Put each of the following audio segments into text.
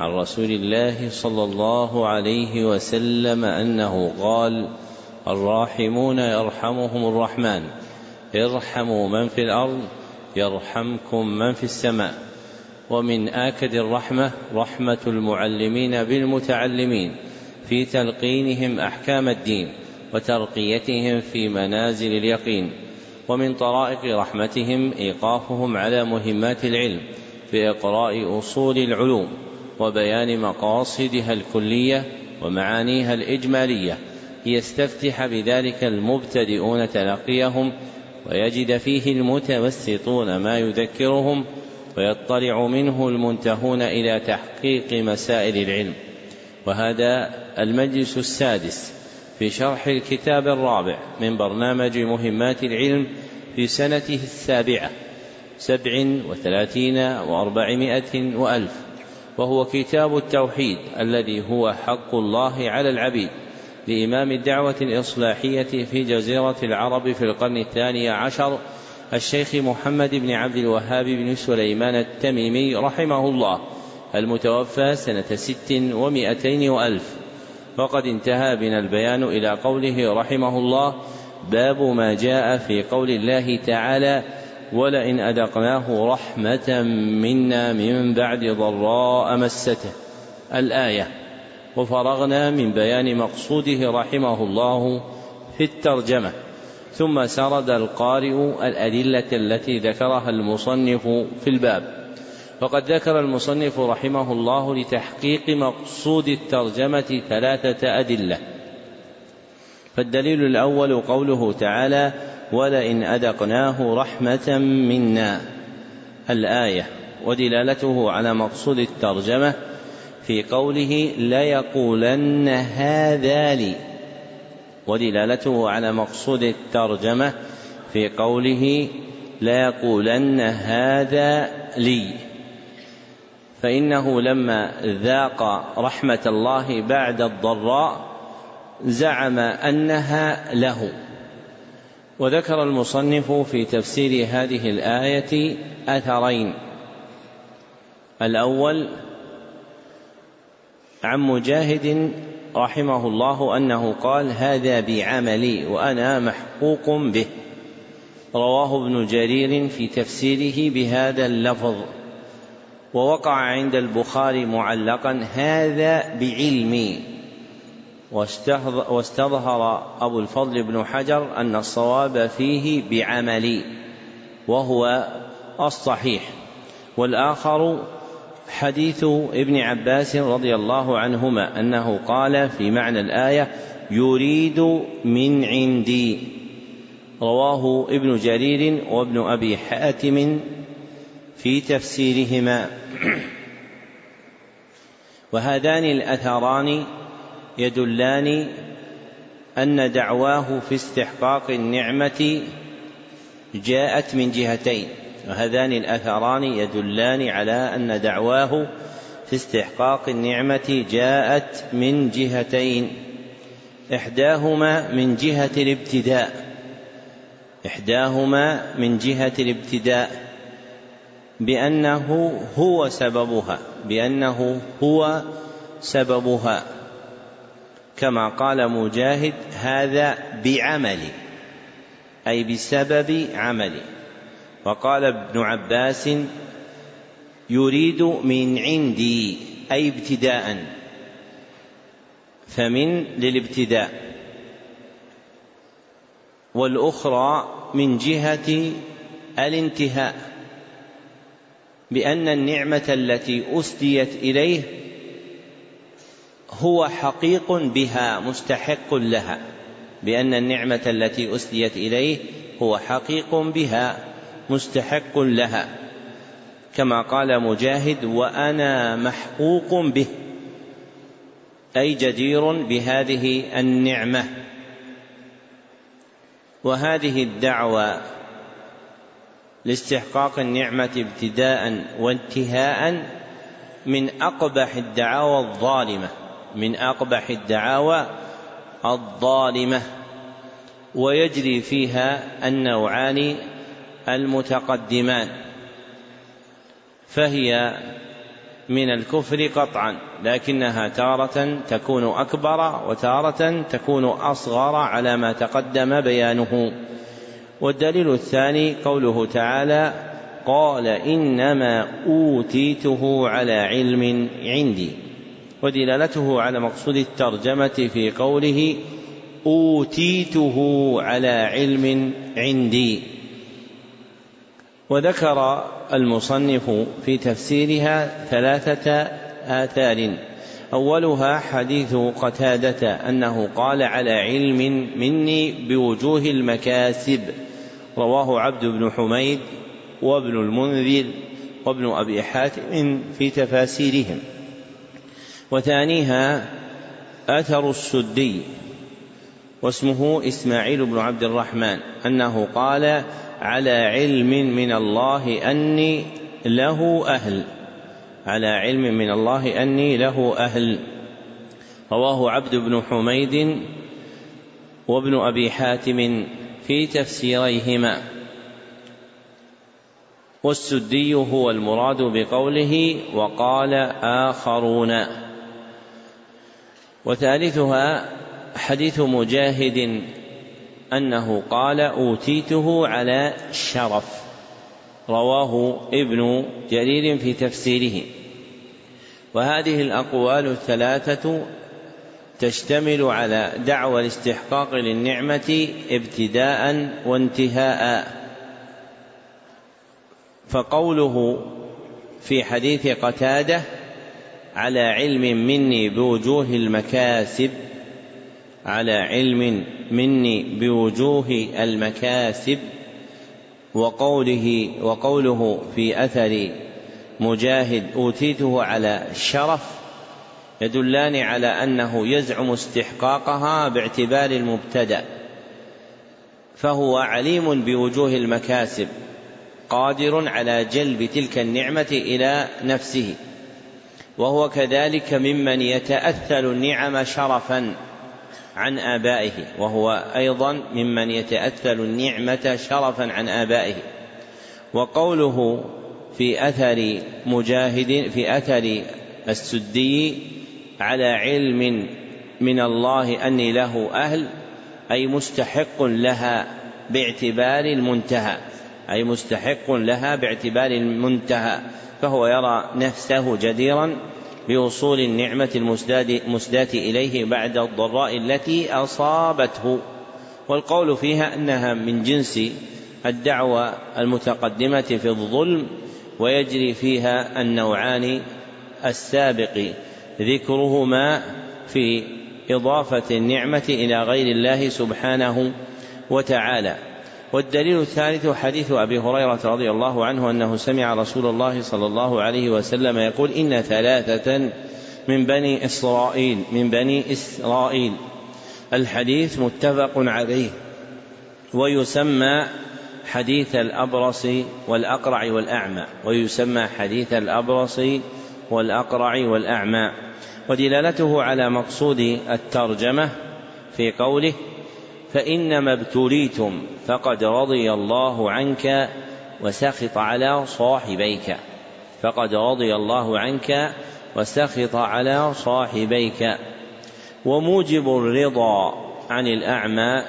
عن رسول الله صلى الله عليه وسلم أنه قال الراحمون يرحمهم الرحمن ارحموا من في الأرض يرحمكم من في السماء. ومن آكد الرحمة رحمة المعلمين بالمتعلمين في تلقينهم أحكام الدين وترقيتهم في منازل اليقين. ومن طرائق رحمتهم إيقافهم على مهمات العلم باقراء أصول العلوم. وبيان مقاصدها الكلية ومعانيها الإجمالية. ليستفتح بذلك المبتدئون تلقيهم ويجد فيه المتوسطون ما يذكرهم ويطلع منه المنتهون إلى تحقيق مسائل العلم. وهذا المجلس السادس في شرح الكتاب الرابع من برنامج مهمات العلم في سنته السابعة سبع وثلاثين وأربعمائة وألف. وهو كتاب التوحيد الذي هو حق الله على العبيد لإمام الدعوة الإصلاحية في جزيرة العرب في القرن الثاني عشر الشيخ محمد بن عبد الوهاب بن سليمان التميمي رحمه الله المتوفى سنة ست ومائتين وألف. وقد انتهى بنا البيان إلى قوله رحمه الله باب ما جاء في قول الله تعالى ولئن أذقناه رحمة منا من بعد ضراء مسته. الآية وفرغنا من بيان مقصوده رحمه الله في الترجمة. ثم سرد القارئ الأدلة التي ذكرها المصنف في الباب. وقد ذكر المصنف رحمه الله لتحقيق مقصود الترجمة ثلاثة أدلة. فالدليل الأول قوله تعالى ولئن أذقناه رحمة منا. الآية ودلالته على مقصود الترجمة في قوله ليقولن هذا لي. ودلالته على مقصود الترجمة في قوله ليقولن هذا لي. فإنه لما ذاق رحمة الله بعد الضراء زعم أنها له. وذكر المصنف في تفسير هذه الآية أثرين. الأول عن مجاهد رحمه الله أنه قال هذا بعملي وأنا محقوق به رواه ابن جرير في تفسيره بهذا اللفظ. ووقع عند البخاري معلقا هذا بعلمي واستظهر أبو الفضل بن حجر أن الصواب فيه بعملي وهو الصحيح. والآخر حديث ابن عباس رضي الله عنهما أنه قال في معنى الآية يريد من عندي. رواه ابن جرير وابن أبي حاتم في تفسيرهما. وهذان الأثران يدلان أن دعواه في استحقاق النعمة جاءت من جهتين وهذان الأثران يدلان على أن دعواه في استحقاق النعمة جاءت من جهتين إحداهما من جهة الابتداء إحداهما من جهة الابتداء بأنه هو سببها بأنه هو سببها. كما قال مجاهد هذا بعملي أي بسبب عملي. وقال ابن عباس يريد من عندي أي ابتداء. فمن للابتداء. والأخرى من جهة الانتهاء بأن النعمة التي أسديت إليه هو حقيق بها مستحق لها بأن النعمة التي أسديت إليه هو حقيق بها مستحق لها. كما قال مجاهد وأنا محقوق به أي جدير بهذه النعمة. وهذه الدعوة لاستحقاق النعمة ابتداء وانتهاء من أقبح الدعاوى الظالمة. من أقبح الدعاوى الظالمة ويجري فيها النوعان المتقدمان فهي من الكفر قطعا لكنها تارة تكون أكبر وتارة تكون أصغر على ما تقدم بيانه. والدليل الثاني قوله تعالى قال إنما أوتيته على علم عندي. ودلالته على مقصود الترجمة في قوله أوتيته على علم عندي. وذكر المصنف في تفسيرها ثلاثة آثار. أولها حديث قتادة أنه قال على علم مني بوجوه المكاسب. رواه عبد بن حميد وابن المنذر وابن أبي حاتم في تفاسيرهم. وثانيها أثر السدي واسمه إسماعيل بن عبد الرحمن أنه قال على علم من الله أني له أهل على علم من الله أني له أهل. رواه عبد بن حميد وابن أبي حاتم في تفسيريهما. والسدي هو المراد بقوله وقال آخرون. وثالثها حديث مجاهد أنه قال أوتيته على شرف رواه ابن جرير في تفسيره. وهذه الأقوال الثلاثة تشتمل على دعوى الاستحقاق للنعمة ابتداء وانتهاء. فقوله في حديث قتادة على علم مني بوجوه المكاسب على علم مني بوجوه المكاسب وقوله وقوله في أثر مجاهد أوتيته على شرف يدلان على أنه يزعم استحقاقها باعتبار المبتدأ فهو عليم بوجوه المكاسب قادر على جلب تلك النعمة إلى نفسه. وهو كذلك ممن يتأثل النعم شرفا عن آبائه وهو أيضا ممن يتأثل النعمة شرفا عن آبائه. وقوله في أثر مجاهد في أثر السدي على علم من الله أني له أهل أي مستحق لها باعتبار المنتهى أي مستحق لها باعتبار المنتهى. فهو يرى نفسه جديرا بوصول النعمة المسداة إليه بعد الضراء التي أصابته. والقول فيها أنها من جنس الدعوة المتقدمة في الظلم ويجري فيها النوعان السابق. ذكرهما في إضافة النعمة إلى غير الله سبحانه وتعالى. والدليل الثالث حديث أبي هريرة رضي الله عنه أنه سمع رسول الله صلى الله عليه وسلم يقول إن ثلاثة من بني إسرائيل من بني إسرائيل. الحديث متفق عليه. ويسمى حديث الأبرص والأقرع والأعمى. ويسمى حديث الأبرص والأقرع والأعمى. ودلالته على مقصود الترجمة في قوله فإنما ابتليتم فقد رضي الله عنك وسخط على صاحبيك. فقد رضي الله عنك وسخط على صاحبيك. وموجب الرضا عن الأعمى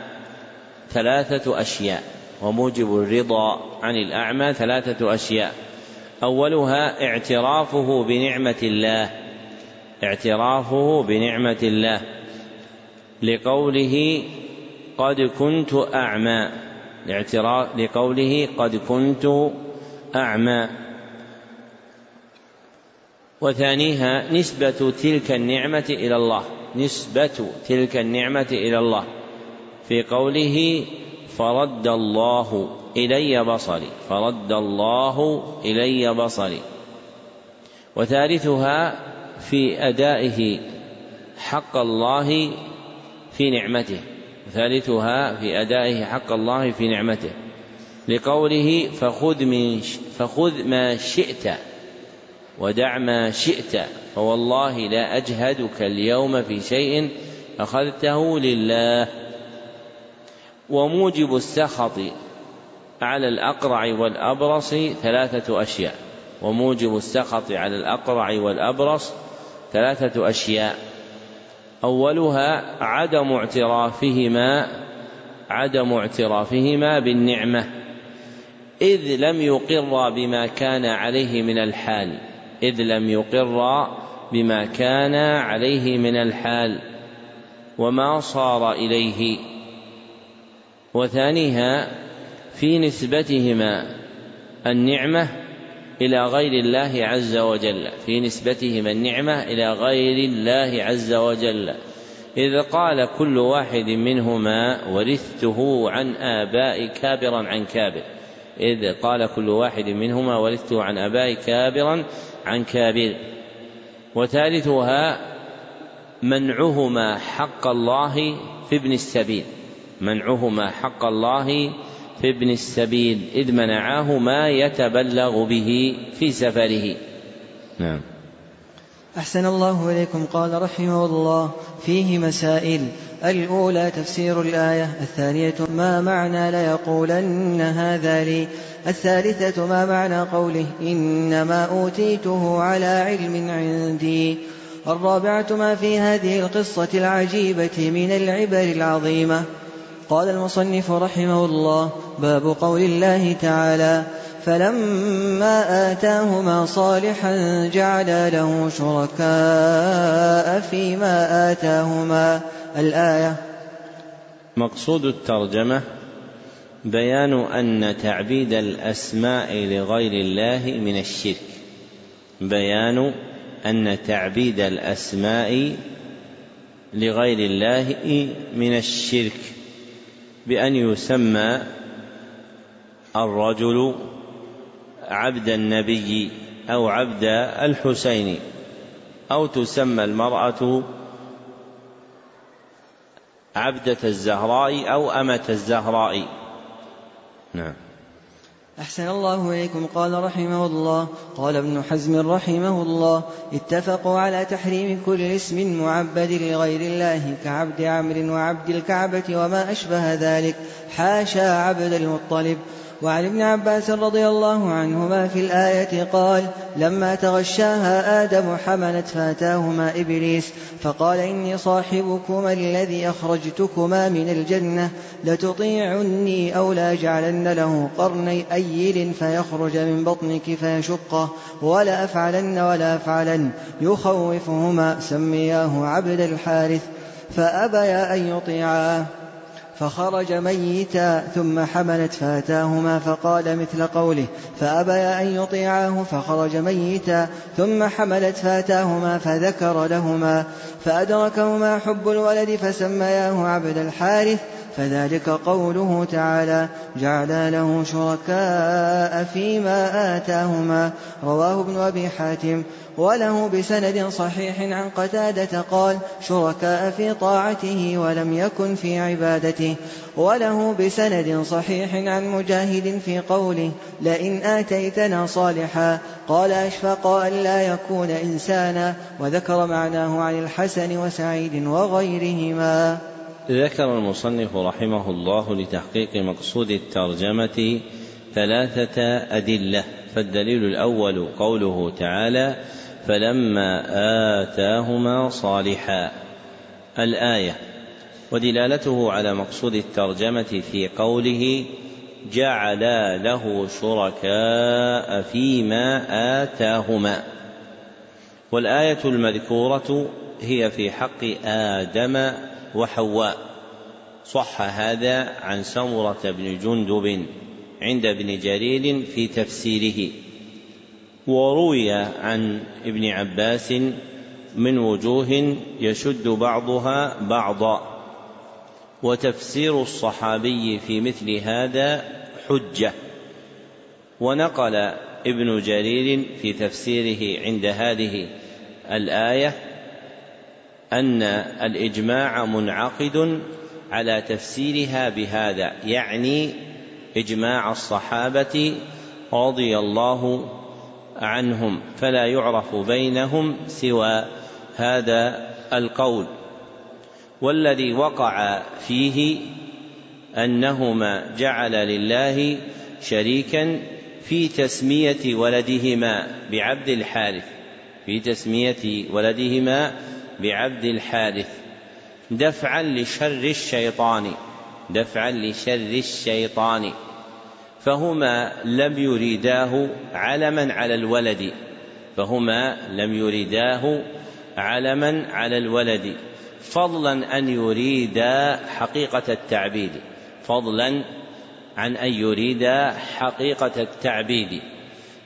ثلاثة أشياء. وموجب الرضا عن الأعمى ثلاثة أشياء. أولها اعترافه بنعمة الله. اعترافه بنعمة الله. لقوله قد كنت أعمى. لاعتراف لقوله قد كنت أعمى. وثانيها نسبة تلك النعمة إلى الله. نسبة تلك النعمة إلى الله. في قوله فرد الله إلي بصري. فرد الله إلي بصري. وثالثها في أدائه حق الله في نعمته. ثالثها في أدائه حق الله في نعمته. لقوله فخذ من فخذ ما شئت ودع ما شئت فوالله لا أجهدك اليوم في شيء أخذته لله. وموجب السخط على الأقرع والأبرص ثلاثة أشياء. وموجب السخط على الأقرع والأبرص ثلاثة أشياء. أولها عدم اعترافهما عدم اعترافهما بالنعمة إذ لم يقر بما كان عليه من الحال إذ لم يقر بما كان عليه من الحال وما صار إليه. وثانيها في نسبتهما النعمة إلى غير الله عز وجل في نسبتهما النعمة إلى غير الله عز وجل. إذ قال كل واحد منهما ورثته عن آباء كابرا عن كابر. إذ قال كل واحد منهما ورثته عن آباء كابرا عن كابر. وثالثها منعهما حق الله في ابن السبيل. منعهما حق الله في ابن السبيل إذ منعاه ما يتبلغ به في سفره. نعم. أحسن الله إليكم. قال رحمه الله فيه مسائل. الأولى تفسير الآية الثانية ما معنى ليقولن هذا لي. الثالثة ما معنى قوله إنما أوتيته على علم عندي. الرابعة ما في هذه القصة العجيبة من العبر العظيمة. قال المصنف رحمه الله باب قول الله تعالى فلما آتاهما صالحا جعلا له شركاء فيما آتاهما. الآية مقصود الترجمة بيان أن تعبيد الأسماء لغير الله من الشرك. بيان أن تعبيد الأسماء لغير الله من الشرك. بأن يسمى الرجل عبد النبي أو عبد الحسين أو تسمى المرأة عبدة الزهراء أو أمة الزهراء. نعم. أحسن الله إليكم. قال رحمه الله. قال ابن حزم رحمه الله. اتفقوا على تحريم كل اسم معبد لغير الله كعبد عمرو وعبد الكعبة وما أشبه ذلك. حاشا عبد المطلب. وعن ابن عباس رضي الله عنهما في الآية قال لما تغشاها آدم حملت فأتاهما إبليس فقال إني صاحبكما الذي أخرجتكما من الجنة لتطيعني أو لأجعلن له قرني أيل فيخرج من بطنك فيشقه ولا أفعلن ولا أفعلن يخوفهما سمياه عبد الحارث فأبيا أن يطيعاه. فخرج ميتا ثم حملت فأتاهما فقال مثل قوله فأبيا أن يطيعاه فخرج ميتا ثم حملت فأتاهما فذكر لهما فأدركهما حب الولد فسمياه عبد الحارث فذلك قوله تعالى جعلا له شركاء فيما آتاهما. رواه ابن أبي حاتم. وله بسند صحيح عن قتادة قال شركاء في طاعته ولم يكن في عبادته. وله بسند صحيح عن مجاهد في قوله لئن آتيتنا صالحا. قال أشفق أن لا يكون إنسانا. وذكر معناه عن الحسن وسعيد وغيرهما. ذكر المصنف رحمه الله لتحقيق مقصود الترجمة ثلاثة أدلة فالدليل الأول قوله تعالى فلما آتاهما صالحا الآية. ودلالته على مقصود الترجمة في قوله جعلا له شركاء فيما آتاهما والآية المذكورة هي في حق آدم وحواء. صح هذا عن سمرة بن جندب عند ابن جرير في تفسيره. وروي عن ابن عباس من وجوه يشد بعضها بعضا. وتفسير الصحابي في مثل هذا حجة. ونقل ابن جرير في تفسيره عند هذه الآية أن الإجماع منعقد على تفسيرها بهذا يعني إجماع الصحابة رضي الله عنهم فلا يعرف بينهم سوى هذا القول. والذي وقع فيه أنهما جعل لله شريكا في تسمية ولدهما بعبد الحارث في تسمية ولدهما بعبد الحارث دفعا لشر الشيطان دفعا لشر الشيطان. فهما لم يريداه علما على الولد فهما لم يريداه علما على الولد. فضلا أن يريدا حقيقة التعبيد فضلا عن أن يريدا حقيقة التعبيد.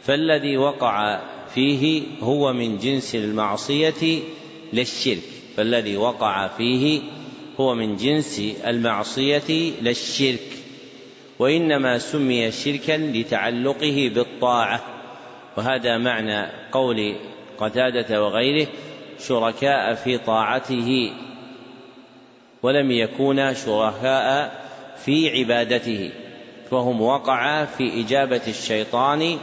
فالذي وقع فيه هو من جنس المعصية للشرك فالذي وقع فيه هو من جنس المعصية للشرك. وإنما سمي شركا لتعلقه بالطاعة وهذا معنى قول قتادة وغيره شركاء في طاعته ولم يكونا شركاء في عبادته فهم وقعا في إجابة الشيطان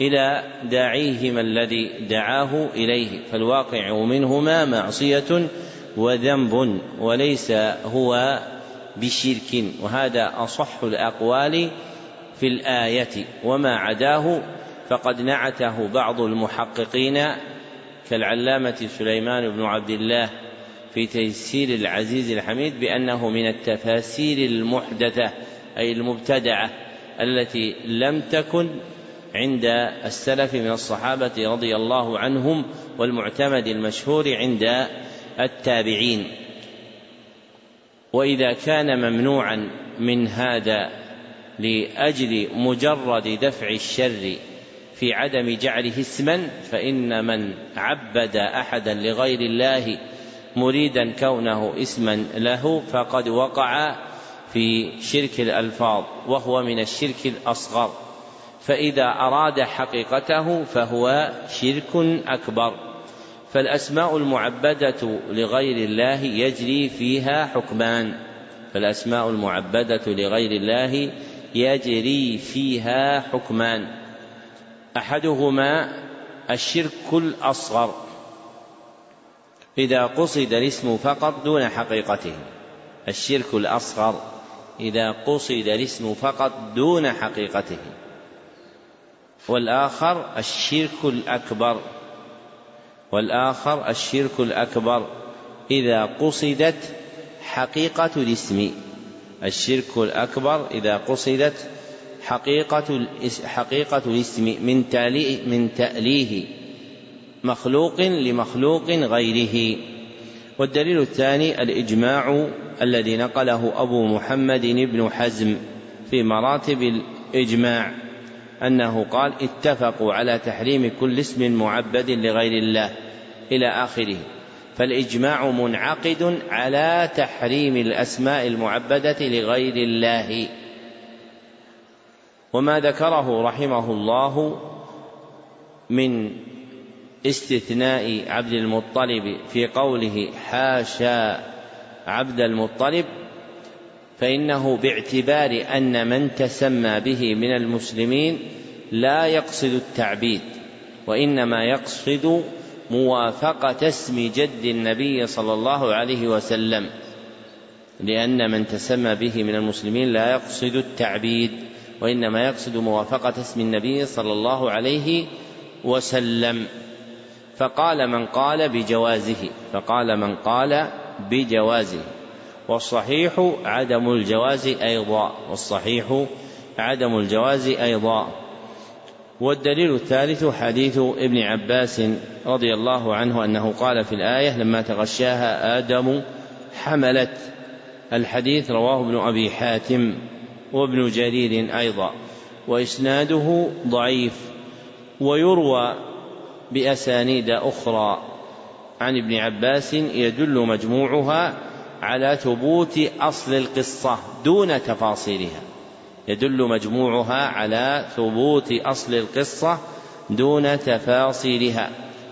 إلى داعيهما الذي دعاه إليه فالواقع منهما معصية وذنب وليس هو بشرك وهذا أصح الأقوال في الآية. وما عداه فقد نعته بعض المحققين كالعلامة سليمان بن عبد الله في تيسير العزيز الحميد بأنه من التفاسير المحدثة أي المبتدعة التي لم تكن عند السلف من الصحابة رضي الله عنهم والمعتمد المشهور عند التابعين. وإذا كان ممنوعا من هذا لأجل مجرد دفع الشر في عدم جعله اسما فإن من عبد احدا لغير الله مريدا كونه اسما له فقد وقع في شرك الألفاظ وهو من الشرك الأصغر. فإذا أراد حقيقته فهو شرك أكبر. فالأسماء المعبدة لغير الله يجري فيها حكمان. فالأسماء المعبدة لغير الله يجري فيها حكمان. أحدهما الشرك الأصغر. إذا قصد الاسم فقط دون حقيقته. الشرك الأصغر إذا قصد الاسم فقط دون حقيقته. والآخر الشرك الأكبر. والآخر الشرك الأكبر. إذا قصدت حقيقة الاسم. الشرك الأكبر إذا قصدت حقيقة حقيقة الاسم. من تاليه من تأليه. مخلوق لمخلوق غيره. والدليل الثاني الإجماع الذي نقله أبو محمد بن حزم في مراتب الإجماع. أنه قال اتفقوا على تحريم كل اسم معبد لغير الله إلى آخره. فالإجماع منعقد على تحريم الأسماء المعبدة لغير الله. وما ذكره رحمه الله من استثناء عبد المطلب في قوله حاشا عبد المطلب فإنه باعتبار أن من تسمى به من المسلمين لا يقصد التعبيد وإنما يقصد موافقة اسم جد النبي صلى الله عليه وسلم لأن من تسمى به من المسلمين لا يقصد التعبيد وإنما يقصد موافقة اسم النبي صلى الله عليه وسلم. فقال من قال بجوازه فقال من قال بجوازه. والصحيح عدم الجواز أيضا والصحيح عدم الجواز أيضا. والدليل الثالث حديث ابن عباس رضي الله عنه أنه قال في الآية لما تغشاها آدم حملت. الحديث رواه ابن أبي حاتم وابن جرير أيضا. وإسناده ضعيف. ويروى بأسانيد أخرى. عن ابن عباس يدل مجموعها على ثبوت أصل القصة دون تفاصيلها. يدل مجموعها على ثبوت أصل القصة دون تفاصيلها.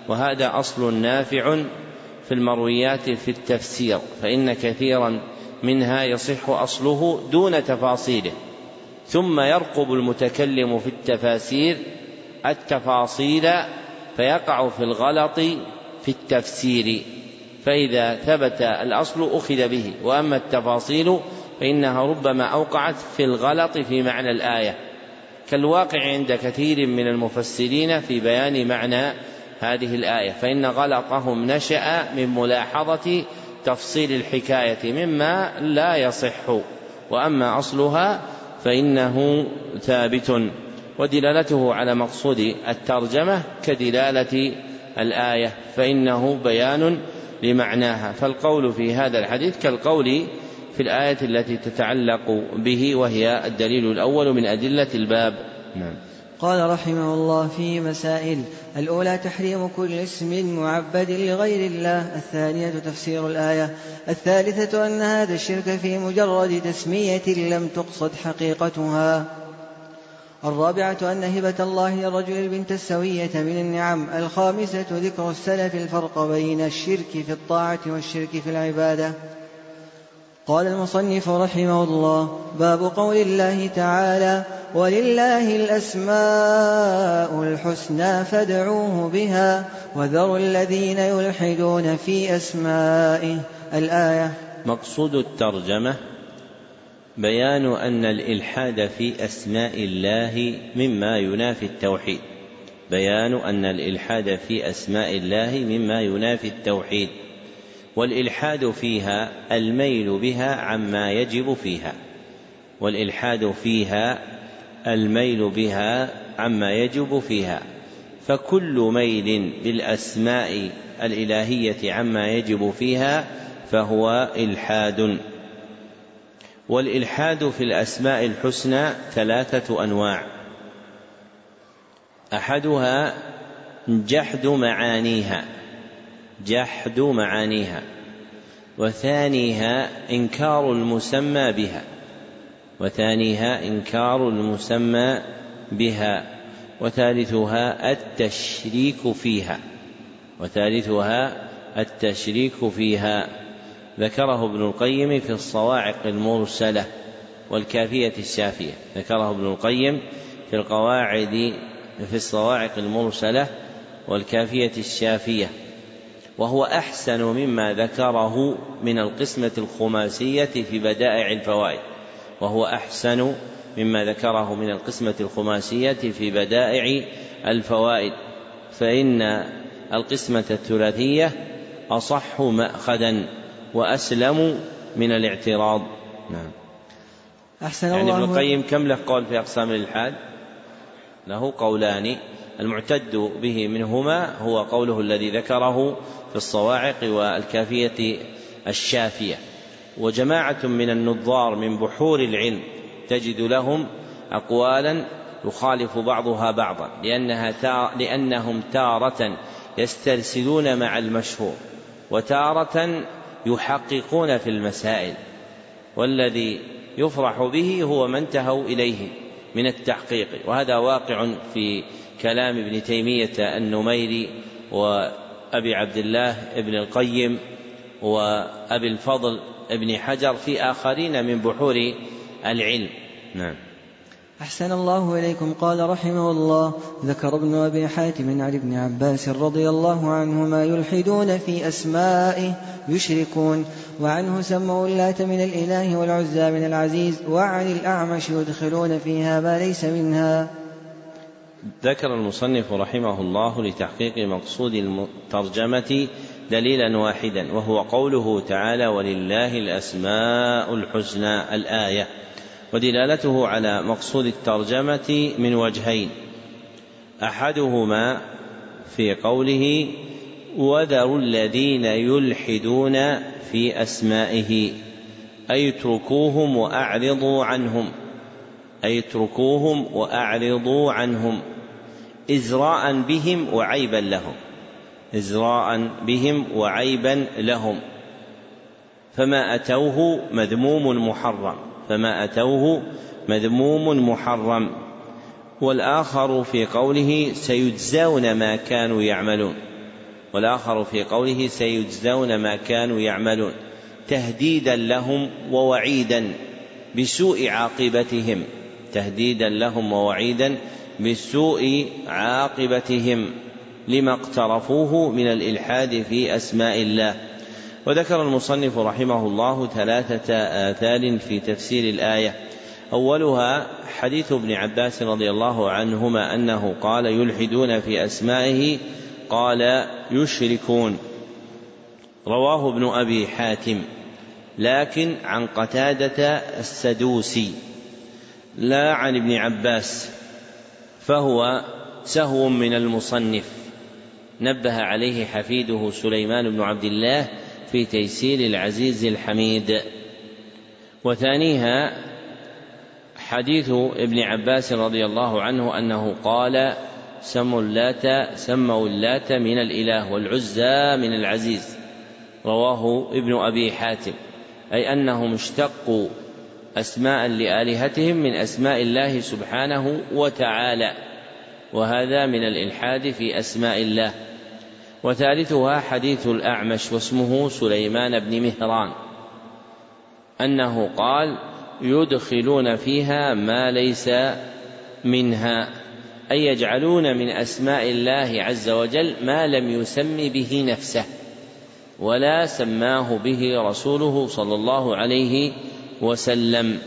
وهذا أصل نافع في المرويات في التفسير فإن كثيرا منها يصح أصله دون تفاصيله. ثم يرقب المتكلم في التفاسير التفاصيل فيقع في الغلط في التفسير. فإذا ثبت الأصل أخذ به وأما التفاصيل فإنها ربما أوقعت في الغلط في معنى الآية. كالواقع عند كثير من المفسرين في بيان معنى هذه الآية فإن غلطهم نشأ من ملاحظة تفصيل الحكاية مما لا يصح. وأما أصلها فإنه ثابت. ودلالته على مقصود الترجمة كدلالة الآية فإنه بيان لمعناها فالقول في هذا الحديث كالقول في الآية التي تتعلق به وهي الدليل الأول من أدلة الباب. نعم. قال رحمه الله في مسائل الأولى تحريم كل اسم معبد لغير الله الثانية تفسير الآية الثالثة أن هذا الشرك في مجرد تسمية لم تقصد حقيقتها. الرابعة أن هبة الله للرجل البنت السوية من النعم. الخامسة ذكر السلف الفرق بين الشرك في الطاعة والشرك في العبادة. قال المصنف رحمه الله باب قول الله تعالى ولله الأسماء الحسنى فادعوه بها وذروا الذين يلحدون في أسمائه. الآية مقصود الترجمة بيان أن الإلحاد في أسماء الله مما ينافي التوحيد. بيان أن الإلحاد في أسماء الله مما ينافي التوحيد. والإلحاد فيها الميل بها عما يجب فيها. والإلحاد فيها الميل بها عما يجب فيها. فكل ميل بالأسماء الإلهية عما يجب فيها فهو إلحاد. والإلحاد في الأسماء الحسنى ثلاثة أنواع. أحدها جحد معانيها جحد معانيها. وثانيها إنكار المسمى بها وثانيها إنكار المسمى بها وثالثها التشريك فيها وثالثها التشريك فيها. ذكره ابن القيم في الصواعق المرسلة والكافية الشافية. ذكره ابن القيم في القواعد في الصواعق المرسلة والكافية الشافية. وهو أحسن مما ذكره من القسمة الخماسية في بدائع الفوائد. وهو أحسن مما ذكره من القسمة الخماسية في بدائع الفوائد. فإن القسمة الثلاثية أصح مأخذا. وأسلم من الاعتراض. نعم. أحسن يعني الله ابن القيم كم له قول في أقسام الإلحاد؟ له قولان. المعتد به منهما هو قوله الذي ذكره في الصواعق والكافية الشافية. وجماعة من النظار من بحور العلم تجد لهم أقوالا يخالف بعضها بعضا لأنها تار لأنهم تارة يسترسلون مع المشهور وتارة يحققون في المسائل والذي يفرح به هو ما انتهوا إليه من التحقيق. وهذا واقع في كلام ابن تيمية النميري وأبي عبد الله ابن القيم وأبي الفضل ابن حجر في آخرين من بحور العلم. نعم. أحسن الله إليكم. قال رحمه الله ذكر ابن أبي حاتم عن ابن عباس رضي الله عنهما يلحدون في أسمائه يشركون وعنه سموا اللات من الإله والعزى من العزيز وعن الأعمش يدخلون فيها ما ليس منها. ذكر المصنف رحمه الله لتحقيق مقصود الترجمة دليلا واحدا وهو قوله تعالى ولله الأسماء الحسنى الآية. ودلالته على مقصود الترجمة من وجهين. أحدهما في قوله وذروا الذين يلحدون في أسمائه أي اتركوهم وأعرضوا عنهم أي اتركوهم وأعرضوا عنهم إزراء بهم وعيبا لهم إزراء بهم وعيبا لهم فما أتوه مذموم محرم. فما أتوه مذموم محرم. والآخر في قوله سيجزون ما كانوا يعملون. والآخر في قوله سيجزون ما كانوا يعملون. تهديدا لهم ووعيدا بسوء عاقبتهم. تهديدا لهم ووعيدا بسوء عاقبتهم. لما اقترفوه من الإلحاد في أسماء الله. وذكر المصنف رحمه الله ثلاثة آثار في تفسير الآية. أولها حديث ابن عباس رضي الله عنهما أنه قال يلحدون في أسمائه قال يشركون. رواه ابن أبي حاتم. لكن عن قتادة السدوسي. لا عن ابن عباس. فهو سهو من المصنف. نبه عليه حفيده سليمان بن عبد الله في تيسير العزيز الحميد. وثانيها حديث ابن عباس رضي الله عنه أنه قال سموا اللات سموا اللات من الإله والعزى من العزيز رواه ابن أبي حاتم. أي أنهم اشتقوا أسماء لآلهتهم من أسماء الله سبحانه وتعالى. وهذا من الإلحاد في أسماء الله. وثالثها حديث الأعمش واسمه سليمان بن مهران أنه قال يدخلون فيها ما ليس منها أي يجعلون من أسماء الله عز وجل ما لم يسم به نفسه ولا سماه به رسوله صلى الله عليه وسلم.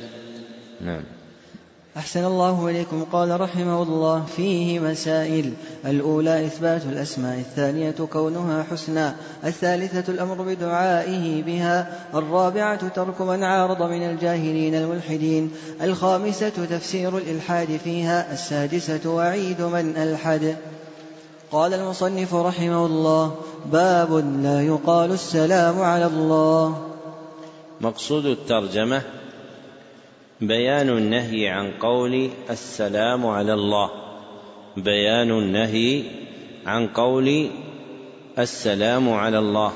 نعم. أحسن الله إليكم. قال رحمه الله فيه مسائل. الأولى إثبات الأسماء الثانية كونها حسنى الثالثة الأمر بدعائه بها الرابعة ترك من عارض من الجاهلين الملحدين الخامسة تفسير الإلحاد فيها السادسة وعيد من ألحد. قال المصنف رحمه الله باب لا يقال السلام على الله. مقصود الترجمة بيان النهي عن قول السلام على الله. بيان النهي عن قول السلام على الله.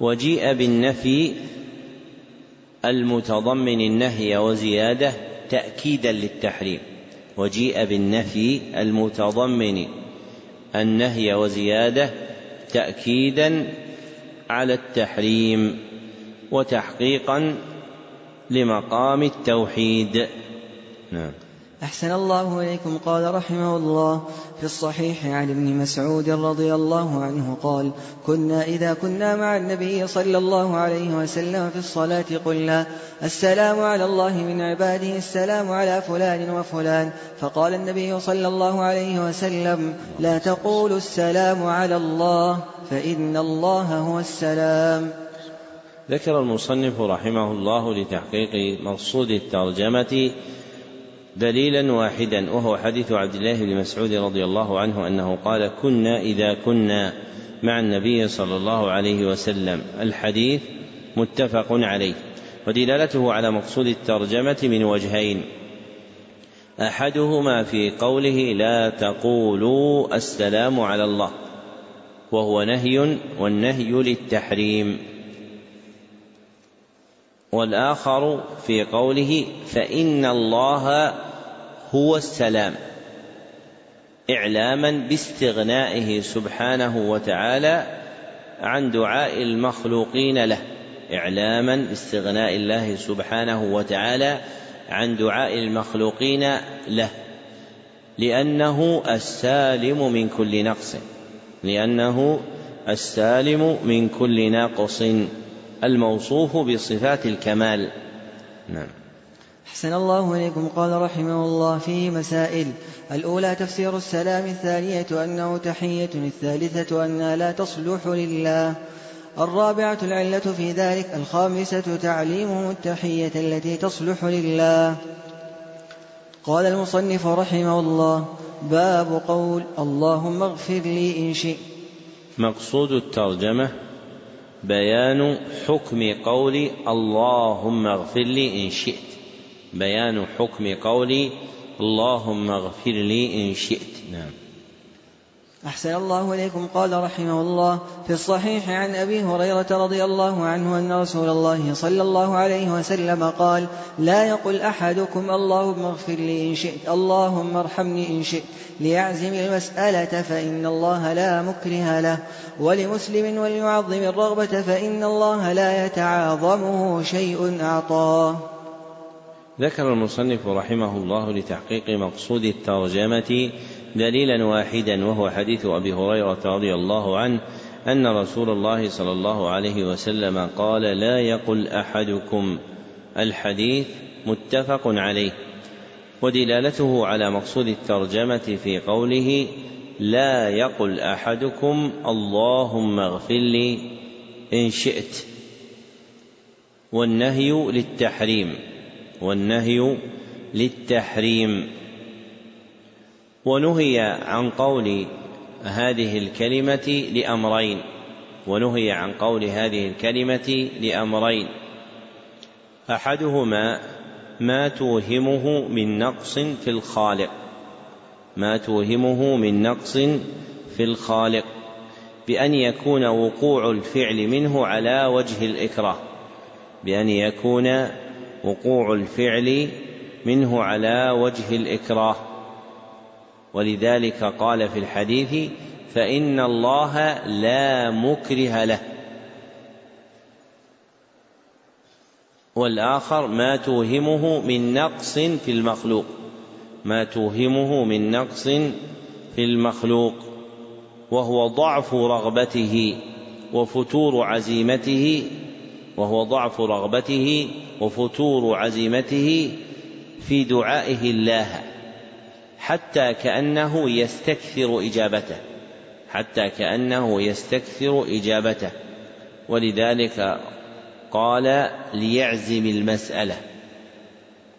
وجيء بالنفي المتضمن النهي وزيادة تأكيدا للتحريم. وجيء بالنفي المتضمن النهي وزيادة تأكيدا على التحريم وتحقيقا لمقام التوحيد. نعم. أحسن الله إليكم. قال رحمه الله في الصحيح عن ابن مسعود رضي الله عنه قال كنا إذا كنا مع النبي صلى الله عليه وسلم في الصلاة قلنا السلام على الله من عباده السلام على فلان وفلان. فقال النبي صلى الله عليه وسلم لا تقولوا السلام على الله فإن الله هو السلام. ذكر المصنف رحمه الله لتحقيق مقصود الترجمة دليلا واحدا وهو حديث عبد الله بن مسعود رضي الله عنه أنه قال كنا إذا كنا مع النبي صلى الله عليه وسلم. الحديث متفق عليه ودلالته على مقصود الترجمة من وجهين أحدهما في قوله لا تقولوا السلام على الله وهو نهي والنهي للتحريم. والآخر في قوله فإن الله هو السلام إعلاما باستغنائه سبحانه وتعالى عن دعاء المخلوقين له إعلاما باستغناء الله سبحانه وتعالى عن دعاء المخلوقين له لأنه السالم من كل نقص لأنه السالم من كل ناقص. الموصوف بصفات الكمال. نعم. أحسن الله إليكم. قال رحمه الله فيه مسائل الأولى تفسير السلام الثانية أنه تحية الثالثة أنها لا تصلح لله. الرابعة العلة في ذلك الخامسة تعليمهم التحية التي تصلح لله. قال المصنف رحمه الله باب قول اللهم اغفر لي إن شئت. مقصود الترجمة بيان حكم قول اللهم اغفر لي إن شئت. بيان حكم قول اللهم اغفر لي إن شئت. نعم. أحسن الله إليكم. قال رحمه الله في الصحيح عن أبي هريرة رضي الله عنه أن رسول الله صلى الله عليه وسلم قال لا يقل أحدكم اللهم اغفر لي إن شئت اللهم ارحمني إن شئت ليعزم المسألة فإن الله لا مكره له ولمسلم وليعظم الرغبة فإن الله لا يتعاظمه شيء أعطاه. ذكر المصنف رحمه الله لتحقيق مقصود الترجمة دليلا واحدا وهو حديث أبي هريرة رضي الله عنه أن رسول الله صلى الله عليه وسلم قال لا يقل أحدكم الحديث متفق عليه. ودلالته على مقصود الترجمة في قوله لا يقل أحدكم اللهم اغفر لي إن شئت. والنهي للتحريم والنهي للتحريم. ونهي عن قول هذه الكلمة لأمرين. ونهي عن قول هذه الكلمة لأمرين. أحدهما ما توهمه من نقص في الخالق. ما توهمه من نقص في الخالق. بأن يكون وقوع الفعل منه على وجه الإكراه. بأن يكون وقوع الفعل منه على وجه الإكراه. ولذلك قال في الحديث فإن الله لا مكره له. والآخر ما توهمه من نقص في المخلوق. ما توهمه من نقص في المخلوق. وهو ضعف رغبته وفتور عزيمته. وهو ضعف رغبته وفتور عزيمته في دعائه الله. حتى كأنه يستكثر إجابته. حتى كأنه يستكثر إجابته. ولذلك قال ليعزم المسألة.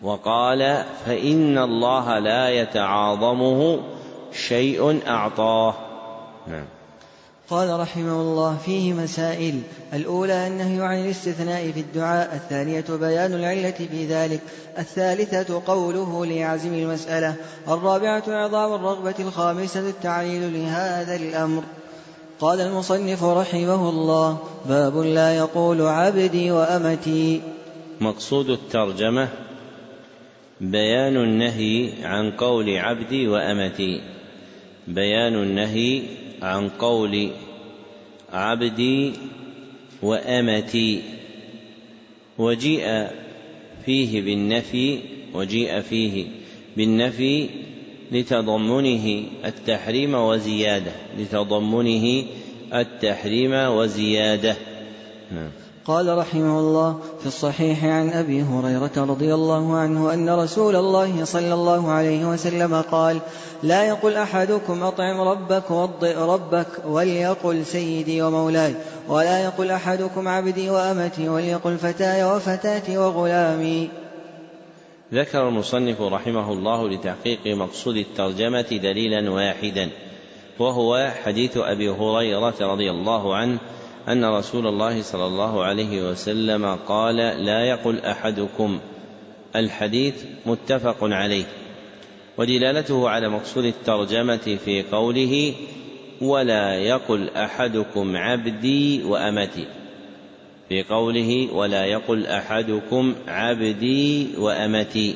وقال فإن الله لا يتعاظمه شيء أعطاه. نعم. قال رحمه الله فيه مسائل. الأولى النهي عن الاستثناء في الدعاء الثانية بيان العلة في ذلك الثالثة قوله ليعزم المسألة الرابعة إعظام الرغبة الخامسة التعليل لهذا الأمر. قال المصنف رحمه الله باب لا يقول عبدي وأمتي. مقصود الترجمة بيان النهي عن قول عبدي وأمتي. بيان النهي عن قول عبدي وأمتي وجيء فيه بالنفي وجيء فيه بالنفي لتضمنه التحريم وزيادة لتضمنه التحريم وزيادة. نعم. قال رحمه الله في الصحيح عن أبي هريرة رضي الله عنه أن رسول الله صلى الله عليه وسلم قال لا يقل أحدكم أطعم ربك وأضئ ربك وليقل سيدي ومولاي ولا يقل أحدكم عبدي وأمتي وليقل فتاي وفتاتي وغلامي. ذكر المصنف رحمه الله لتحقيق مقصود الترجمة دليلا واحدا وهو حديث أبي هريرة رضي الله عنه أن رسول الله صلى الله عليه وسلم قال لا يقل أحدكم الحديث متفق عليه ودلالته على مقصود الترجمة في قوله ولا يقل أحدكم عبدي وأمتي في قوله ولا يقل أحدكم عبدي وأمتي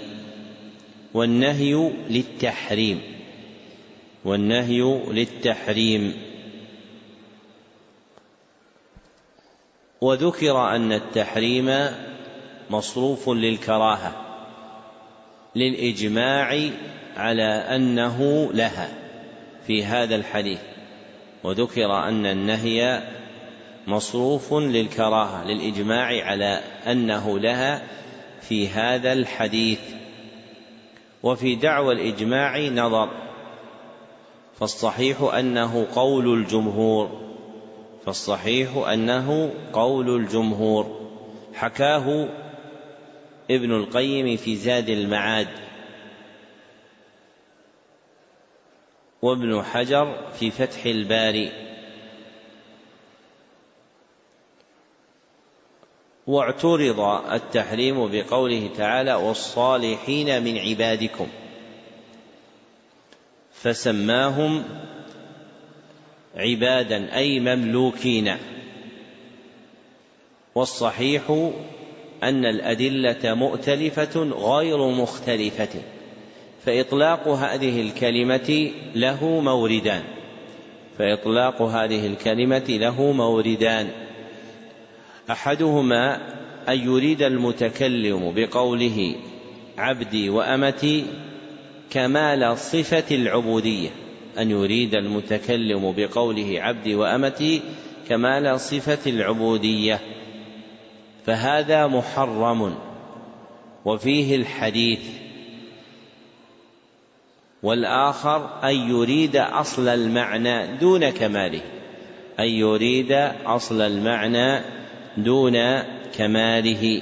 والنهي للتحريم والنهي للتحريم. وذكر أن التحريم مصروف للكراهة للإجماع على أنه لها في هذا الحديث. وذكر أن النهي مصروف للكراهة للإجماع على أنه لها في هذا الحديث. وفي دعوى الإجماع نظر فالصحيح أنه قول الجمهور فالصحيح أنه قول الجمهور حكاه ابن القيم في زاد المعاد وابن حجر في فتح الباري واعترض التحريم بقوله تعالى والصالحين من عبادكم فسماهم عبادا أي مملوكين. والصحيح أن الأدلة مؤتلفة غير مختلفة فإطلاق هذه الكلمة له موردان. فإطلاق هذه الكلمة له موردان. أحدهما أن يريد المتكلم بقوله عبدي وأمتي كمال صفة العبودية. أن يريد المتكلم بقوله عبدي وأمتي كمال صفة العبودية. فهذا محرم وفيه الحديث. والآخر أن يريد أصل المعنى دون كماله. أن يريد أصل المعنى دون كماله.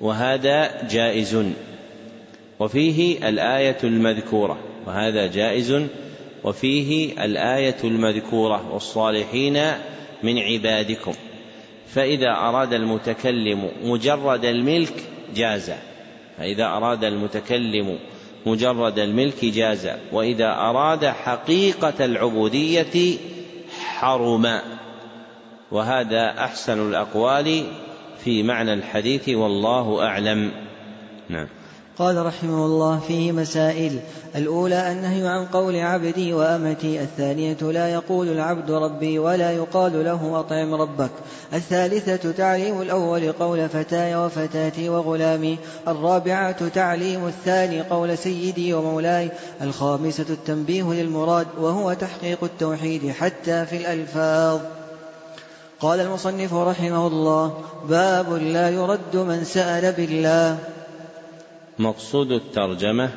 وهذا جائز. وفيه الآية المذكورة. وهذا جائز وفيه الآية المذكورة والصالحين من عبادكم. فإذا أراد المتكلم مجرد الملك جاز. فإذا أراد المتكلم مجرد الملك جاز. وإذا أراد حقيقة العبودية حرم. وهذا أحسن الأقوال في معنى الحديث والله أعلم. نعم. قال رحمه الله فيه مسائل. الأولى النهي عن قول عبدي وأمتي. الثانية لا يقول العبد ربي ولا يقال له أطعم ربك. الثالثة تعليم الأول قول فتاي وفتاتي وغلامي. الرابعة تعليم الثاني قول سيدي ومولاي. الخامسة التنبيه للمراد وهو تحقيق التوحيد حتى في الألفاظ. قال المصنف رحمه الله باب لا يرد من سأل بالله. مقصود الترجمة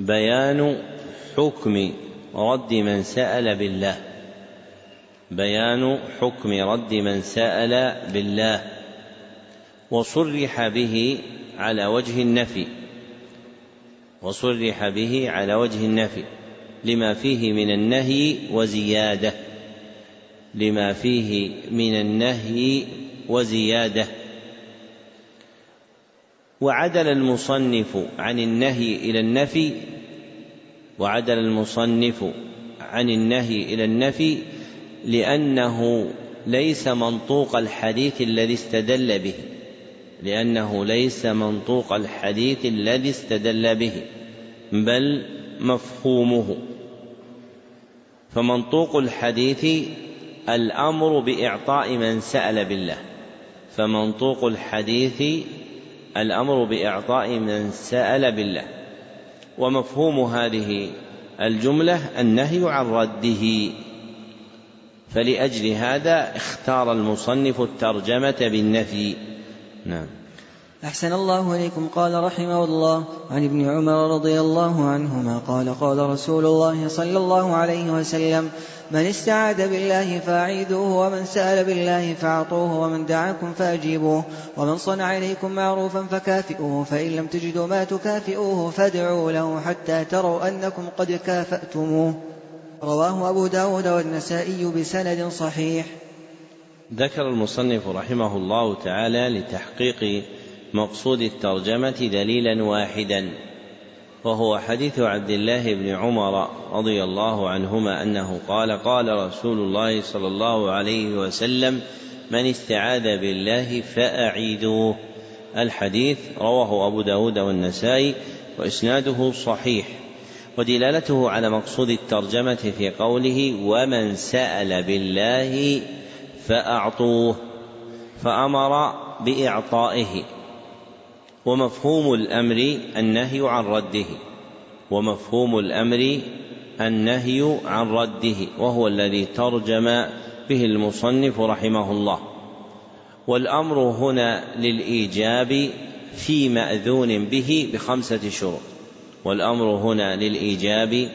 بيان حكم رد من سأل بالله. بيان حكم رد من سأل بالله. وصرح به على وجه النفي. وصرح به على وجه النفي. لما فيه من النهي وزيادة. لما فيه من النهي وزيادة. وعدل المصنف عن النهي إلى النفي وعدل المصنف عن النهي إلى النفي لأنه ليس منطوق الحديث الذي استدل به لأنه ليس منطوق الحديث الذي استدل به بل مفهومه. فمنطوق الحديث الأمر بإعطاء من سأل بالله فمنطوق الحديث الأمر بإعطاء من سأل بالله ومفهوم هذه الجملة النهي عن رده. فلأجل هذا اختار المصنف الترجمة بالنفي. نعم. أحسن الله إليكم. قال رحمه الله عن ابن عمر رضي الله عنهما قال قال رسول الله صلى الله عليه وسلم من استعاذ بالله فأعيذوه ومن سأل بالله فأعطوه ومن دعاكم فأجيبوه ومن صنع إليكم معروفا فكافئوه فإن لم تجدوا ما تكافئوه فادعوا له حتى تروا أنكم قد كافأتموه. رواه أبو داود والنسائي بسند صحيح. ذكر المصنف رحمه الله تعالى لتحقيق مقصود الترجمة دليلا واحدا. وهو حديث عبد الله بن عمر رضي الله عنهما أنه قال قال رسول الله صلى الله عليه وسلم من استعاذ بالله فأعيدوه. الحديث رواه أبو داود والنسائي وإسناده صحيح ودلالته على مقصود الترجمة في قوله ومن سأل بالله فأعطوه. فأمر بإعطائه. ومفهوم الأمر النهي عن رده. ومفهوم الأمر النهي عن رده وهو الذي ترجم به المصنف رحمه الله. والأمر هنا للإيجاب في مأذون به بخمسة شروط. والأمر هنا للإيجاب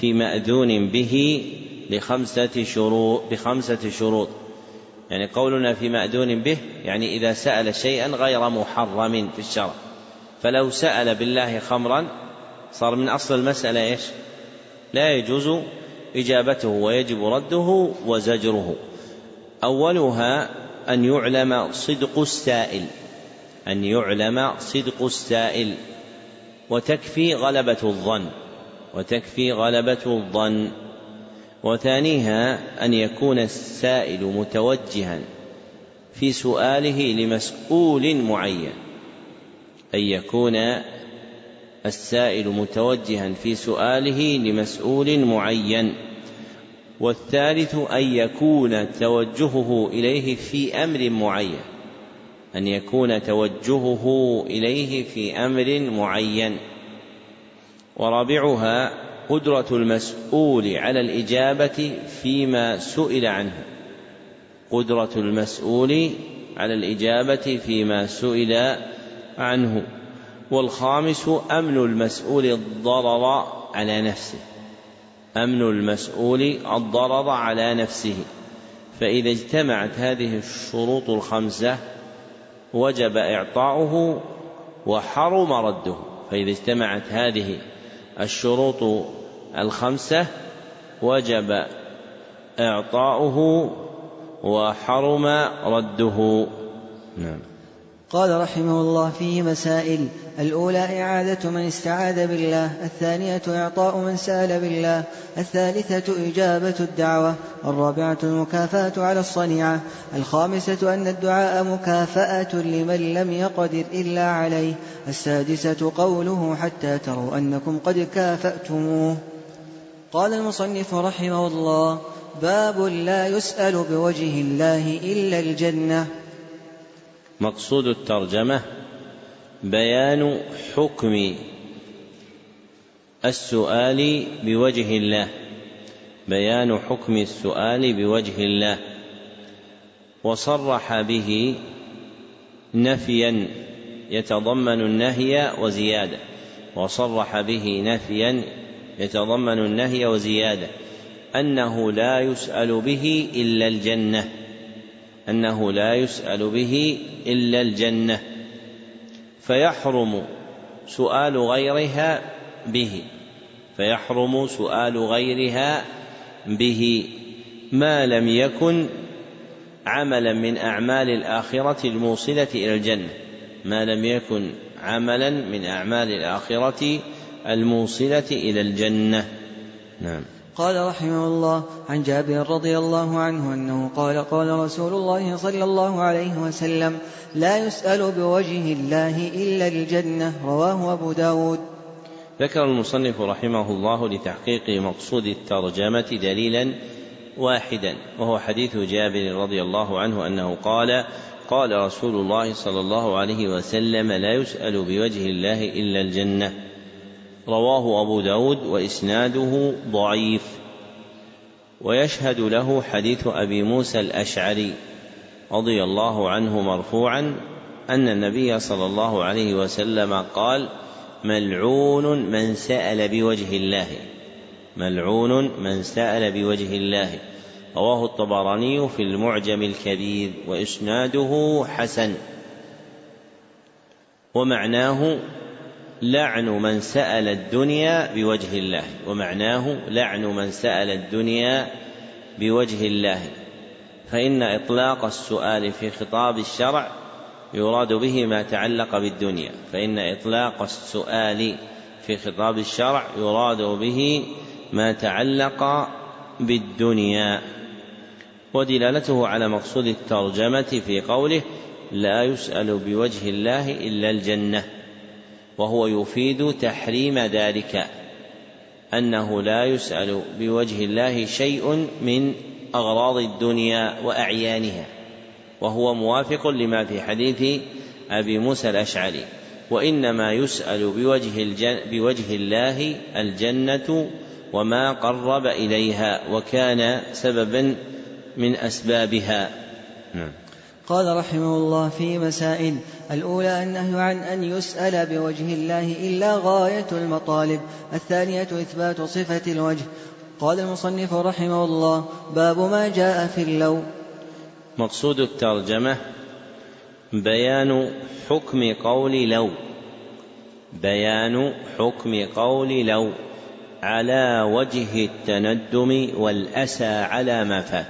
في مأذون به بخمسه شروط بخمسة شروط. يعني قولنا في مأذون به يعني إذا سأل شيئا غير محرم في الشرع. فلو سأل بالله خمرا صار من أصل المسألة إيش؟ لا يجوز إجابته ويجب رده وزجره. أولها أن يعلم صدق السائل أن يعلم صدق السائل. وتكفي غلبة الظن وتكفي غلبة الظن. وثانيها أن يكون السائل متوجها في سؤاله لمسؤول معين أن يكون السائل متوجها في سؤاله لمسؤول معين والثالث أن يكون توجهه إليه في أمر معين أن يكون توجهه إليه في أمر معين. ورابعها قدرة المسؤول على الإجابة فيما سئل عنه. قدرة المسؤول على الإجابة فيما سئل عنه. والخامس أمن المسؤول الضرر على نفسه. أمن المسؤول الضرر على نفسه. فإذا اجتمعت هذه الشروط الخمسة وجب إعطاؤه وحرم رده. فإذا اجتمعت هذه الشروط الخمسة وجب إعطاؤه وحرم رده. نعم. قال رحمه الله فيه مسائل الأولى إعادة من استعاذ بالله الثانية إعطاء من سأل بالله الثالثة إجابة الدعوة الرابعة المكافأة على الصنيعة الخامسة أن الدعاء مكافأة لمن لم يقدر إلا عليه السادسة قوله حتى تروا أنكم قد كافأتموه. قال المصنف رحمه الله باب لا يسأل بوجه الله إلا الجنة. مقصود الترجمة بيان حكم السؤال بوجه الله. بيان حكم السؤال بوجه الله. وصرح به نفيا يتضمن النهي وزيادة. وصرح به نفيا يتضمن النهي وزيادة. أنه لا يسأل به إلا الجنة. أنه لا يسأل به إلا الجنة فيحرم سؤال غيرها به فيحرم سؤال غيرها به ما لم يكن عملا من أعمال الآخرة الموصلة إلى الجنة ما لم يكن عملا من أعمال الآخرة الموصلة إلى الجنة. نعم. قال رحمه الله عن جابر رضي الله عنه أنه قال قال رسول الله صلى الله عليه وسلم لا يسأل بوجه الله إلا الجنة رواه أبو داود. ذكر المصنف رحمه الله لتحقيق مقصود الترجمة دليلا واحدا وهو حديث جابر رضي الله عنه أنه قال قال رسول الله صلى الله عليه وسلم لا يسأل بوجه الله إلا الجنة. رواه أبو داود وإسناده ضعيف. ويشهد له حديث أبي موسى الأشعري رضي الله عنه مرفوعا أن النبي صلى الله عليه وسلم قال ملعون من سأل بوجه الله. ملعون من سأل بوجه الله. رواه الطبراني في المعجم الكبير وإسناده حسن. ومعناه لعن من سأل الدنيا بوجه الله ومعناه لعن من سأل الدنيا بوجه الله. فإن إطلاق السؤال في خطاب الشرع يراد به ما تعلق بالدنيا فإن إطلاق السؤال في خطاب الشرع يراد به ما تعلق بالدنيا. ودلالته على مقصود الترجمة في قوله لا يسأل بوجه الله إلا الجنة وهو يفيد تحريم ذلك أنه لا يسأل بوجه الله شيء من أغراض الدنيا وأعيانها وهو موافق لما في حديث أبي موسى الأشعري وإنما يسأل بوجه, الجن بوجه الله الجنة وما قرب إليها وكان سببا من أسبابها. قال رحمه الله في مسائل الأولى النهي عن أن يسأل بوجه الله إلا غاية المطالب الثانية إثبات صفة الوجه. قال المصنف رحمه الله باب ما جاء في اللو. مقصود الترجمة بيان حكم قول لو. بيان حكم قول لو. على وجه التندم والأسى على ما فات.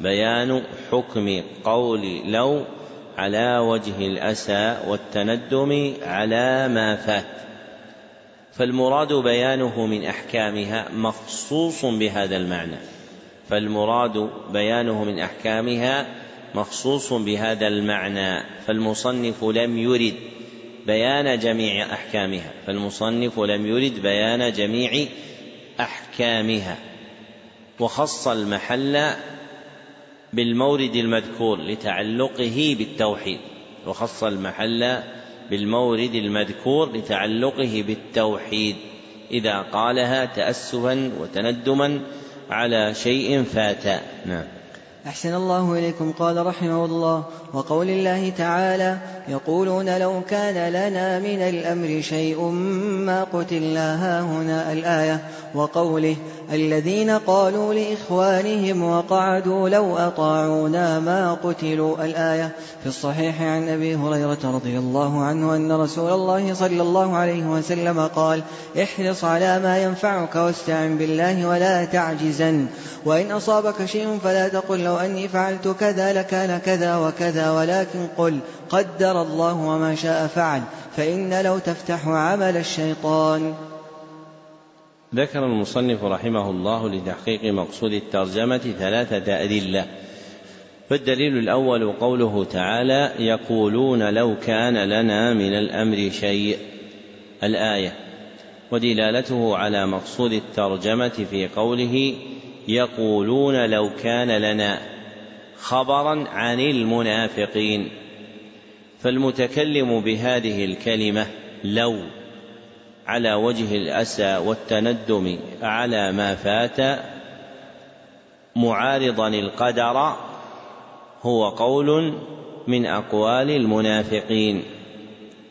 بيان حكم قول لو على وجه الأسى والتندم على ما فات. فالمراد بيانه من أحكامها مخصوص بهذا المعنى. فالمراد بيانه من أحكامها مخصوص بهذا المعنى. فالمصنف لم يرد بيان جميع أحكامها. فالمصنف لم يرد بيان جميع أحكامها. وخص المحل بالمورد المذكور لتعلقه بالتوحيد وخص المحل بالمورد المذكور لتعلقه بالتوحيد إذا قالها تأسفا وتندما على شيء فات. نعم. أحسن الله إليكم. قال رحمه الله وقول الله تعالى يقولون لو كان لنا من الأمر شيء ما قتلنا هاهنا الآية. وقوله الذين قالوا لإخوانهم وقعدوا لو أطاعونا ما قتلوا. الآية في الصحيح عن أبي هريرة رضي الله عنه أن رسول الله صلى الله عليه وسلم قال احرص على ما ينفعك واستعن بالله ولا تعجزن. وإن أصابك شيء فلا تقل لو أني فعلت كذا لكان كذا وكذا ولكن قل قدر الله وما شاء فعل فإن لو تفتح عمل الشيطان. ذكر المصنف رحمه الله لتحقيق مقصود الترجمة ثلاثة أدلة فالدليل الأول قوله تعالى يقولون لو كان لنا من الأمر شيء. الآية. ودلالته على مقصود الترجمة في قوله يقولون لو كان لنا خبرا عن المنافقين. فالمتكلم بهذه الكلمة لو على وجه الأسى والتندم على ما فات معارضا القدر هو قول من أقوال المنافقين.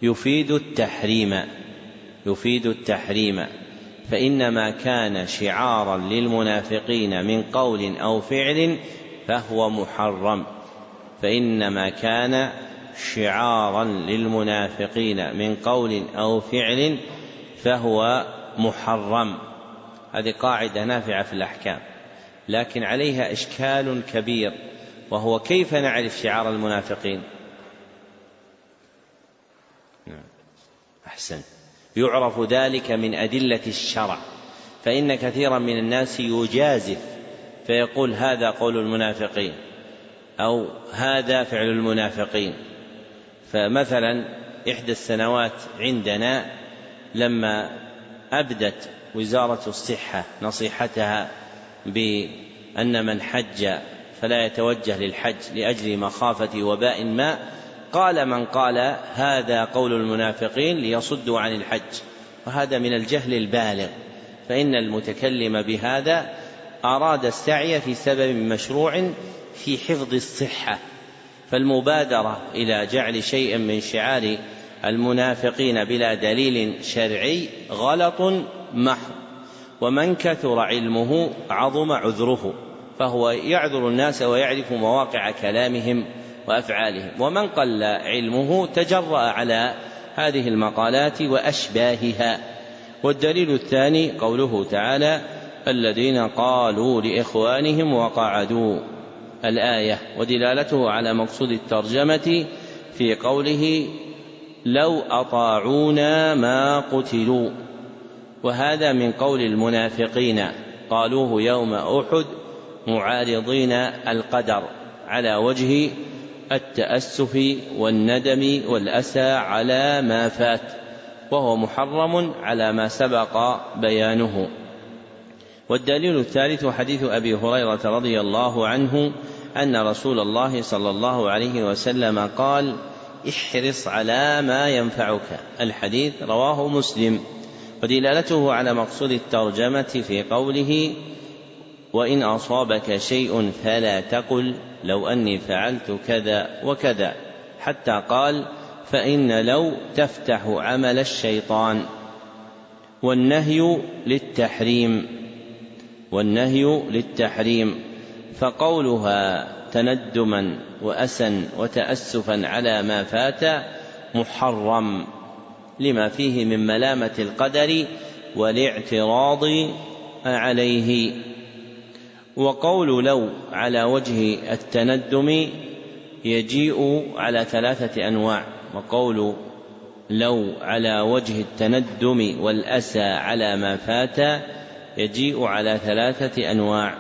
يفيد التحريم يفيد التحريم. فإنما كان شعارا للمنافقين من قول أو فعل فهو محرم. فإنما كان شعارا للمنافقين من قول أو فعل فهو محرم. هذه قاعدة نافعة في الأحكام لكن عليها إشكال كبير وهو كيف نعرف شعار المنافقين؟ نعم. يعرف ذلك من أدلة الشرع فإن كثيرا من الناس يجازف فيقول هذا قول المنافقين أو هذا فعل المنافقين. فمثلا إحدى السنوات عندنا لما أبدت وزارة الصحة نصيحتها بأن من حج فلا يتوجه للحج لأجل مخافة وباء ما قال من قال هذا قول المنافقين ليصدوا عن الحج وهذا من الجهل البالغ فإن المتكلم بهذا أراد السعي في سبب مشروع في حفظ الصحة فالمبادرة إلى جعل شيء من شعار المنافقين بلا دليل شرعي غلط محض ومن كثر علمه عظم عذره فهو يعذر الناس ويعرف مواقع كلامهم وأفعالهم. ومن قل علمه تجرأ على هذه المقالات وأشباهها. والدليل الثاني قوله تعالى الذين قالوا لإخوانهم وقعدوا. الآية ودلالته على مقصود الترجمة في قوله لو أطاعونا ما قتلوا. وهذا من قول المنافقين قالوه يوم أحد معارضين القدر على وجه التأسف والندم والأسى على ما فات وهو محرم على ما سبق بيانه. والدليل الثالث حديث أبي هريرة رضي الله عنه أن رسول الله صلى الله عليه وسلم قال احرص على ما ينفعك. الحديث رواه مسلم. ودلالته على مقصود الترجمة في قوله وإن أصابك شيء فلا تقل لو أني فعلت كذا وكذا. حتى قال فإن لو تفتح عمل الشيطان. والنهي للتحريم. والنهي للتحريم. فقولها تندما وأسا وتأسفا على ما فات محرم. لما فيه من ملامة القدر والاعتراض عليه. وقول لو على وجه التندم يجيء على ثلاثة أنواع وقول لو على وجه التندم والأسى على ما فات يجيء على ثلاثة أنواع.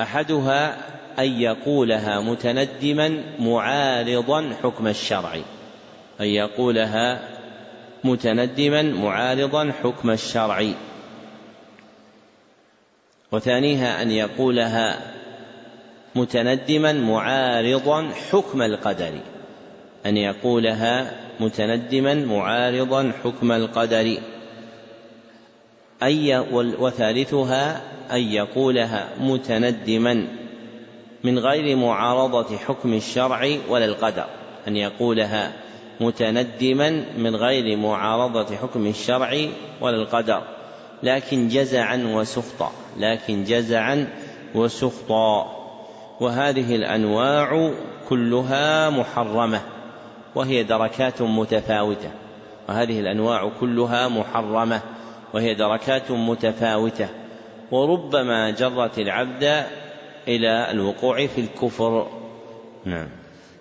أحدها أن يقولها متندما معارضا حكم الشرع. أن يقولها متندما معارضا حكم الشرع. وثانيها أن يقولها متندما معارضا حكم القدر. أن يقولها متندما معارضا حكم القدر. أي وثالثها أن يقولها متندما من غير معارضة حكم الشرع ولا القدر. أن يقولها متندما من غير معارضة حكم الشرع ولا القدر. لكن جزعا وسخطا. لكن جزعا وسخطا. وهذه الأنواع كلها محرمة وهي دركات متفاوتة. وهذه الأنواع كلها محرمة وهي دركات متفاوتة. وربما جرت العبد إلى الوقوع في الكفر. نعم.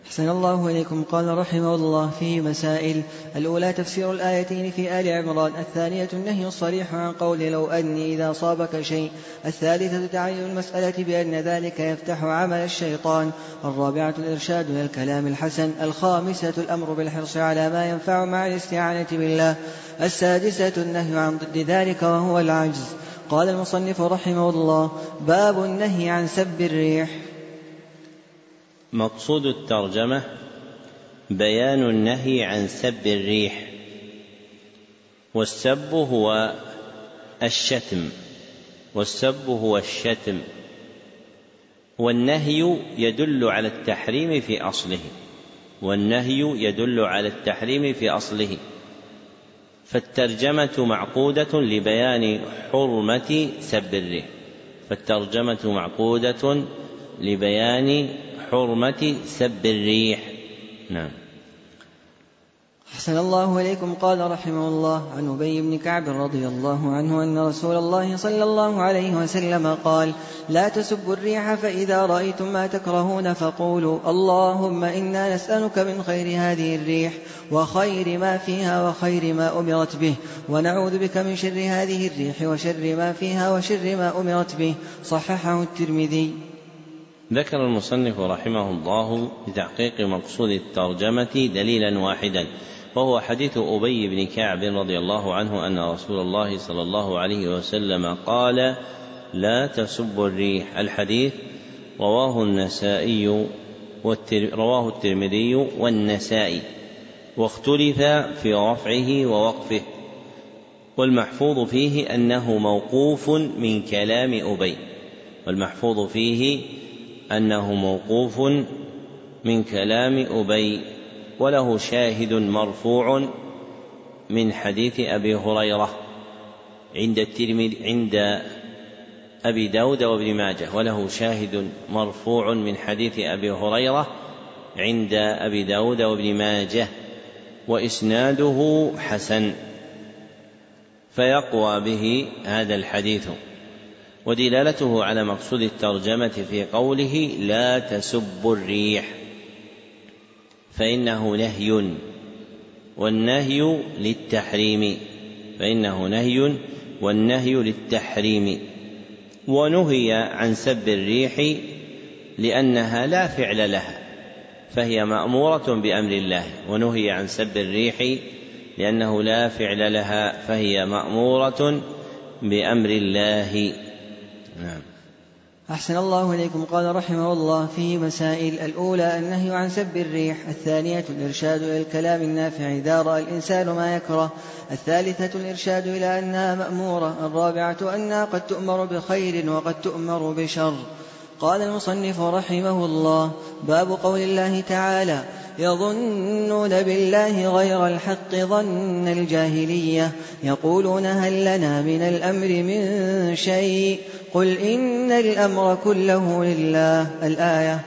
أحسن الله إليكم. قال رحمه الله فيه مسائل. الأولى تفسير الآيتين في آل عمران. الثانية النهي الصريح عن قول لو أني إذا صابك شيء. الثالثة تعين المسألة بأن ذلك يفتح عمل الشيطان. الرابعة الإرشاد إلى الكلام الحسن. الخامسة الأمر بالحرص على ما ينفع مع الاستعانة بالله. السادسة النهي عن ضد ذلك وهو العجز. قال المصنف رحمه الله باب النهي عن سب الريح. مقصود الترجمة بيان النهي عن سب الريح. والسب هو الشتم. والسب هو الشتم. والنهي يدل على التحريم في أصله. والنهي يدل على التحريم في أصله. فالترجمة معقودة لبيان حرمة سب الريح. فالترجمة معقودة لبيان حرمة سب الريح. نعم. أحسن الله إليكم. قال رحمه الله عن أبي بن كعب رضي الله عنه أن رسول الله صلى الله عليه وسلم قال لا تسبوا الريح فإذا رأيتم ما تكرهون فقولوا اللهم إنا نسألك من خير هذه الريح وخير ما فيها وخير ما أمرت به ونعوذ بك من شر هذه الريح وشر ما فيها وشر ما أمرت به. صححه الترمذي. ذكر المصنف رحمه الله لتحقيق مقصود الترجمة دليلا واحدا وهو حديث أبي بن كعب رضي الله عنه أن رسول الله صلى الله عليه وسلم قال لا تسبوا الريح. الحديث رواه النسائي رواه الترمذي والنسائي واختلف في رفعه ووقفه والمحفوظ فيه أنه موقوف من كلام أبي والمحفوظ فيه أنه موقوف من كلام أبي وله شاهد مرفوع من حديث أبي هريرة عند الترمذي عند أبي داود وابن ماجه وله شاهد مرفوع من حديث أبي هريرة عند أبي داود وابن ماجه وإسناده حسن فيقوى به هذا الحديث. ودلالته على مقصود الترجمة في قوله لا تسبوا الريح فإنه نهي والنهي للتحريم فإنه نهي والنهي للتحريم. ونهي عن سب الريح لأنها لا فعل لها فهي مأمورة بأمر الله. ونهي عن سب الريح لأنه لا فعل لها فهي مأمورة بأمر الله. نعم. أحسن الله إليكم. قال رحمه الله فيه مسائل الأولى النهي عن سب الريح الثانية الإرشاد إلى الكلام النافع إذا رأى الإنسان ما يكره الثالثة الإرشاد إلى أنها مأمورة الرابعة أنها قد تؤمر بخير وقد تؤمر بشر. قال المصنف رحمه الله باب قول الله تعالى يظنون بالله غير الحق ظن الجاهلية. يقولون هل لنا من الأمر من شيء؟ قل إن الأمر كله لله. الآية.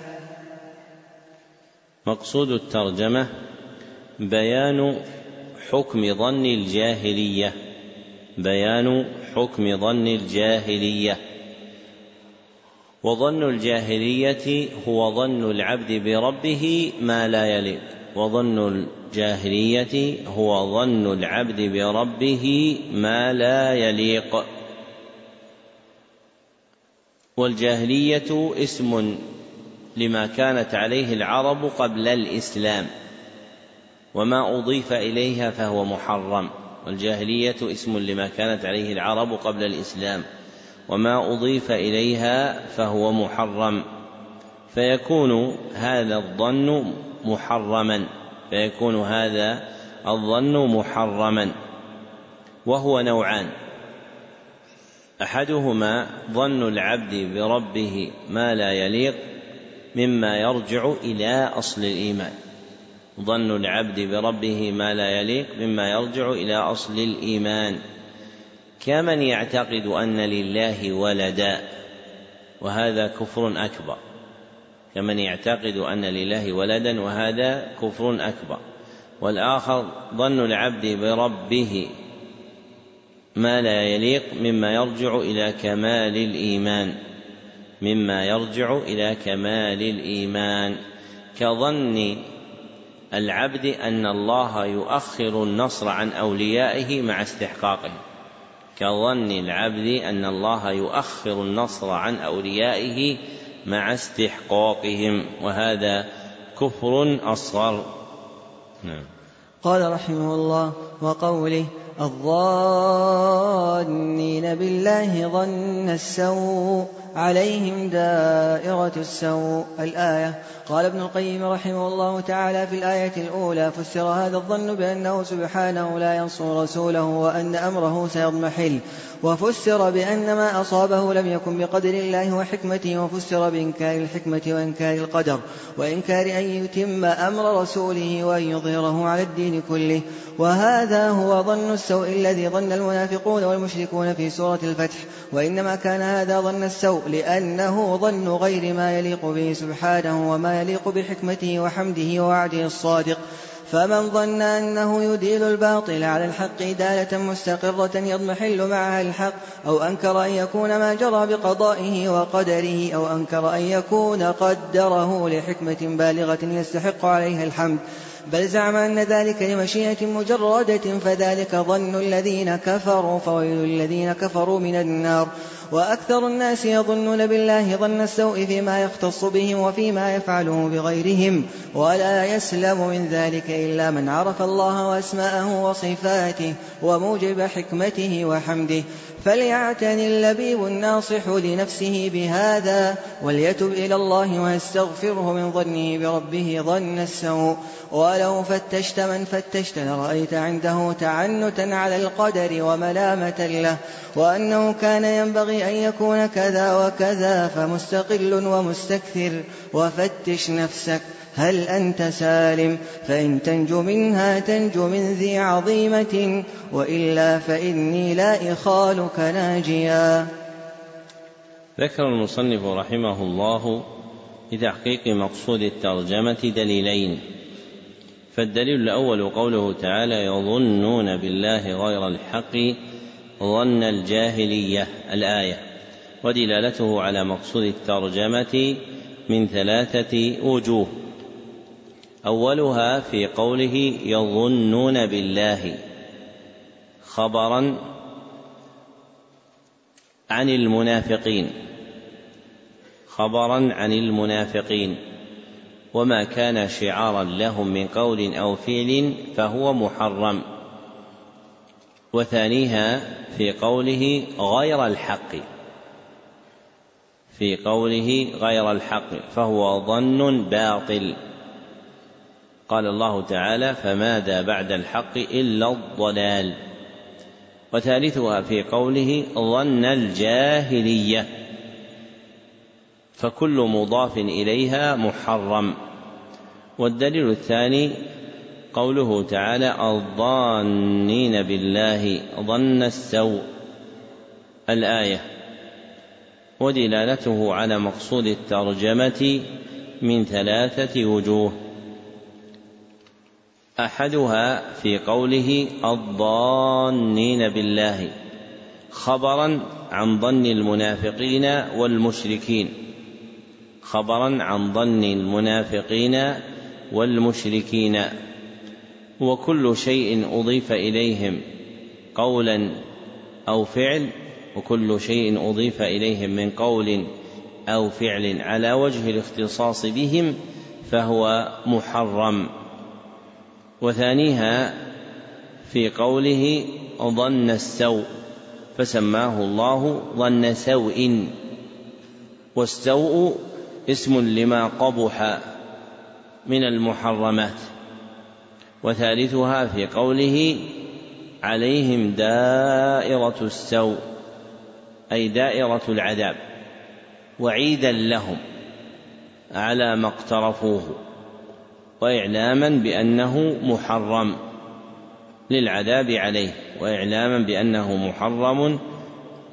مقصود الترجمة بيان حكم ظن الجاهلية. بيان حكم ظن الجاهلية. وظن الجاهلية هو ظن العبد بربه ما لا يليق وظن الجاهلية هو ظن العبد بربه ما لا يليق. والجاهلية اسم لما كانت عليه العرب قبل الإسلام وما أضيف إليها فهو محرم. والجاهلية اسم لما كانت عليه العرب قبل الإسلام. وما أضيف إليها فهو محرم. فيكون هذا الظن محرما. فيكون هذا الظن محرما. وهو نوعان. أحدهما ظن العبد بربه ما لا يليق مما يرجع إلى أصل الإيمان. ظن العبد بربه ما لا يليق مما يرجع إلى أصل الإيمان. كمن يعتقد أن لله ولدا وهذا كفر أكبر. كمن يعتقد أن لله ولدا وهذا كفر أكبر. والآخر ظن العبد بربه ما لا يليق مما يرجع إلى كمال الإيمان. مما يرجع إلى كمال الإيمان. كظن العبد أن الله يؤخر النصر عن أوليائه مع استحقاقه كظن العبد أن الله يؤخر النصر عن أوليائه مع استحقاقهم وهذا كفر أصغر. نعم. قال رحمه الله وقوله الظانين بالله ظن السوء عليهم دائرة السوء. الآية قال ابن القيم رحمه الله تعالى في الآية الأولى فسر هذا الظن بأنه سبحانه لا ينصر رسوله وأن أمره سيضمحل. وفسر بأن ما أصابه لم يكن بقدر الله وحكمته وفسر بإنكار الحكمة وإنكار القدر وإنكار أن يتم أمر رسوله وأن يظهره على الدين كله. وهذا هو ظن السوء الذي ظن المنافقون والمشركون في سورة الفتح. وإنما كان هذا ظن السوء لأنه ظن غير ما يليق به سبحانه وما يليق بحكمته وحمده ووعده الصادق. فمن ظن أنه يديل الباطل على الحق إدالة مستقرة يضمحل معها الحق أو أنكر أن يكون ما جرى بقضائه وقدره أو أنكر أن يكون قدره لحكمة بالغة يستحق عليها الحمد. بل زعم أن ذلك لمشيئة مجردة فذلك ظن الذين كفروا فويل الذين كفروا من النار. وأكثر الناس يظنون بالله ظن السوء فيما يختص بهم وفيما يفعله بغيرهم ولا يسلم من ذلك إلا من عرف الله وأسماءه وصفاته وموجب حكمته وحمده. فليعتني اللبيب الناصح لنفسه بهذا وليتب إلى الله ويستغفره من ظنه بربه ظن السوء. ولو فتشت من فتشت لرأيت عنده تعنتا على القدر وملامة له. وأنه كان ينبغي أن يكون كذا وكذا فمستقل ومستكثر. وفتش نفسك هل أنت سالم؟ فإن تنجو منها تنجو من ذي عظيمة وإلا فإني لا إخالك ناجيا. ذكر المصنف رحمه الله لتحقيق مقصود الترجمة دليلين. فالدليل الأول قوله تعالى يظنون بالله غير الحق ظن الجاهلية الآية. ودلالته على مقصود الترجمة من ثلاثة وجوه. أولها في قوله يظنون بالله خبرا عن المنافقين خبرا عن المنافقين. وما كان شعارا لهم من قول أو فعل فهو محرم. وثانيها في قوله غير الحق في قوله غير الحق فهو ظن باطل. قال الله تعالى فماذا بعد الحق إلا الضلال. وثالثها في قوله ظن الجاهلية. فكل مضاف إليها محرم. والدليل الثاني قوله تعالى الظانين بالله ظن السوء. الآية ودلالته على مقصود الترجمة من ثلاثة وجوه. أحدها في قوله الظانين بالله خبرا عن ظن المنافقين والمشركين خبرا عن ظن المنافقين والمشركين وكل شيء أضيف إليهم قولا أو فعل وكل شيء أضيف إليهم من قول أو فعل على وجه الاختصاص بهم فهو محرم. وثانيها في قوله ظن السوء فسماه الله ظن سوء. والسوء اسم لما قبح من المحرمات. وثالثها في قوله عليهم دائرة السوء أي دائرة العذاب وعيدا لهم على ما اقترفوه. وإعلاما بأنه محرم للعذاب عليه وإعلاما بأنه محرم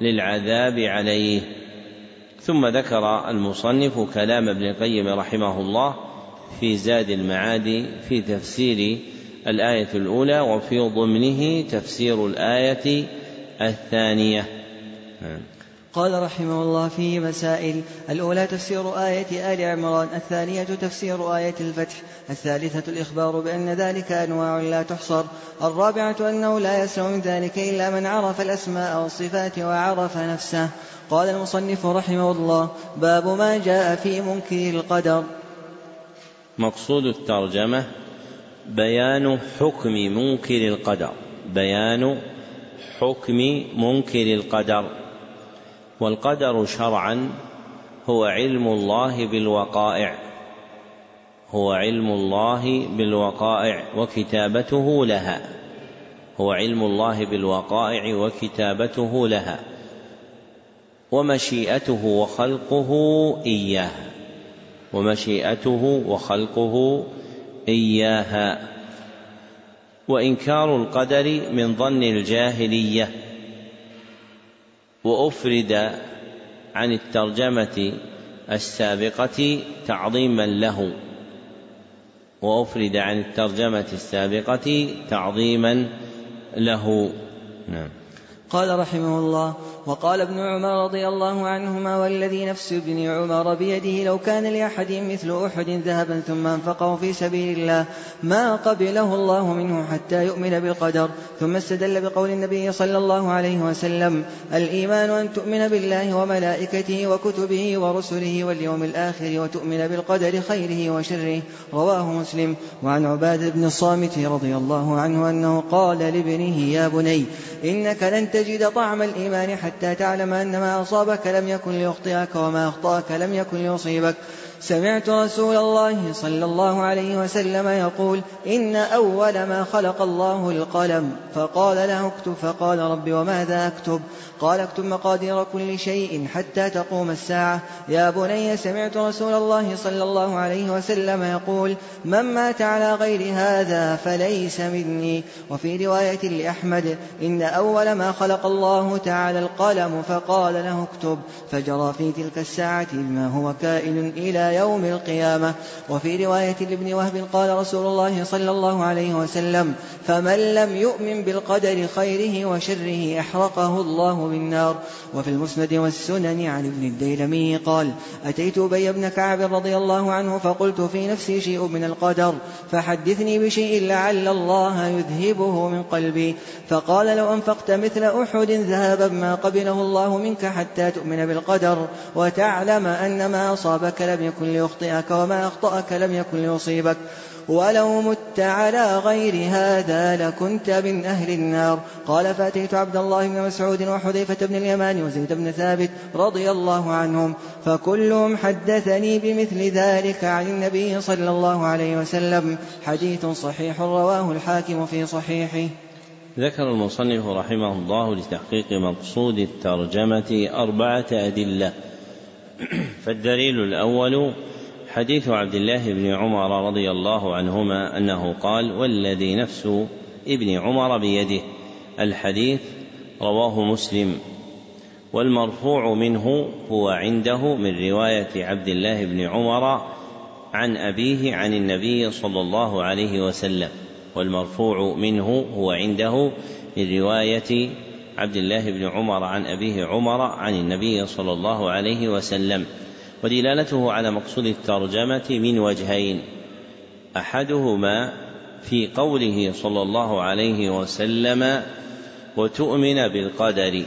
للعذاب عليه. ثم ذكر المصنف كلام ابن القيم رحمه الله في زاد المعاد في تفسير الآية الأولى وفي ضمنه تفسير الآية الثانية. قال رحمه الله فيه مسائل. الأولى تفسير آية آل عمران الثانية تفسير آية الفتح الثالثة الإخبار بأن ذلك أنواع لا تحصر الرابعة أنه لا يسع من ذلك إلا من عرف الأسماء والصفات وعرف نفسه. قال المصنف رحمه الله باب ما جاء في منكر القدر. مقصود الترجمة بيان حكم منكر القدر. بيان حكم منكر القدر. والقدر شرعا هو علم الله بالوقائع هو علم الله بالوقائع وكتابته لها هو علم الله بالوقائع وكتابته لها ومشيئته وخلقه إياها ومشيئته وخلقه إياها وإنكار القدر من ظن الجاهلية. وأفرد عن الترجمة السابقة تعظيما له. وأفرد عن الترجمة السابقة تعظيما له. نعم. قال رحمه الله وقال ابن عمر رضي الله عنهما والذي نفس ابن عمر بيده لو كان لأحد مثل أحد ذهبا ثم أنفقه في سبيل الله ما قبله الله منه حتى يؤمن بالقدر ثم استدل بقول النبي صلى الله عليه وسلم الإيمان أن تؤمن بالله وملائكته وكتبه ورسله واليوم الآخر وتؤمن بالقدر خيره وشره رواه مسلم وعن عبادة بن الصامت رضي الله عنه أنه قال لابنه يا بني إنك لن تجد طعم الإيمان حتى تعلم أن ما أصابك لم يكن ليخطئك وما أخطأك لم يكن ليصيبك. سمعت رسول الله صلى الله عليه وسلم يقول إن أول ما خلق الله القلم. فقال له اكتب. فقال رب وماذا أكتب؟ قال اكتب مقادير كل شيء حتى تقوم الساعة. يا بني سمعت رسول الله صلى الله عليه وسلم يقول من مات على غير هذا فليس مني. وفي رواية لأحمد إن أول ما خلق الله تعالى القلم فقال له اكتب. فجرى في تلك الساعة ما هو كائن إلى يوم القيامة. وفي رواية لابن وهب قال رسول الله صلى الله عليه وسلم فمن لم يؤمن بالقدر خيره وشره أحرقه بالنار. وفي المسند والسنن عن ابن الديلمي قال أتيت أبي بن كعب رضي الله عنه فقلت في نفسي شيء من القدر فحدثني بشيء لعل الله يذهبه من قلبي. فقال لو أنفقت مثل أحد ذهبا ما قبله الله منك حتى تؤمن بالقدر وتعلم أن ما أصابك لم يكن ليخطئك وما أخطأك لم يكن ليصيبك. ولو مت على غير هذا لكنت من أهل النار قال فأتيت عبد الله بن مسعود وحذيفة بن اليمان وزيد بن ثابت رضي الله عنهم فكلهم حدثني بمثل ذلك عن النبي صلى الله عليه وسلم حديث صحيح رواه الحاكم في صحيحه. ذكر المصنف رحمه الله لتحقيق مقصود الترجمة أربعة أدلة. فالدليل الأول حديث عبد الله بن عمر رضي الله عنهما أنه قال والذي نفس ابن عمر بيده. الحديث رواه مسلم. والمرفوع منه هو عنده من رواية عبد الله بن عمر عن أبيه عن النبي صلى الله عليه وسلم. والمرفوع منه هو عنده من رواية عبد الله بن عمر عن أبيه عمر عن النبي صلى الله عليه وسلم. ودلالته على مقصود الترجمة من وجهين. أحدهما في قوله صلى الله عليه وسلم وتؤمن بالقدر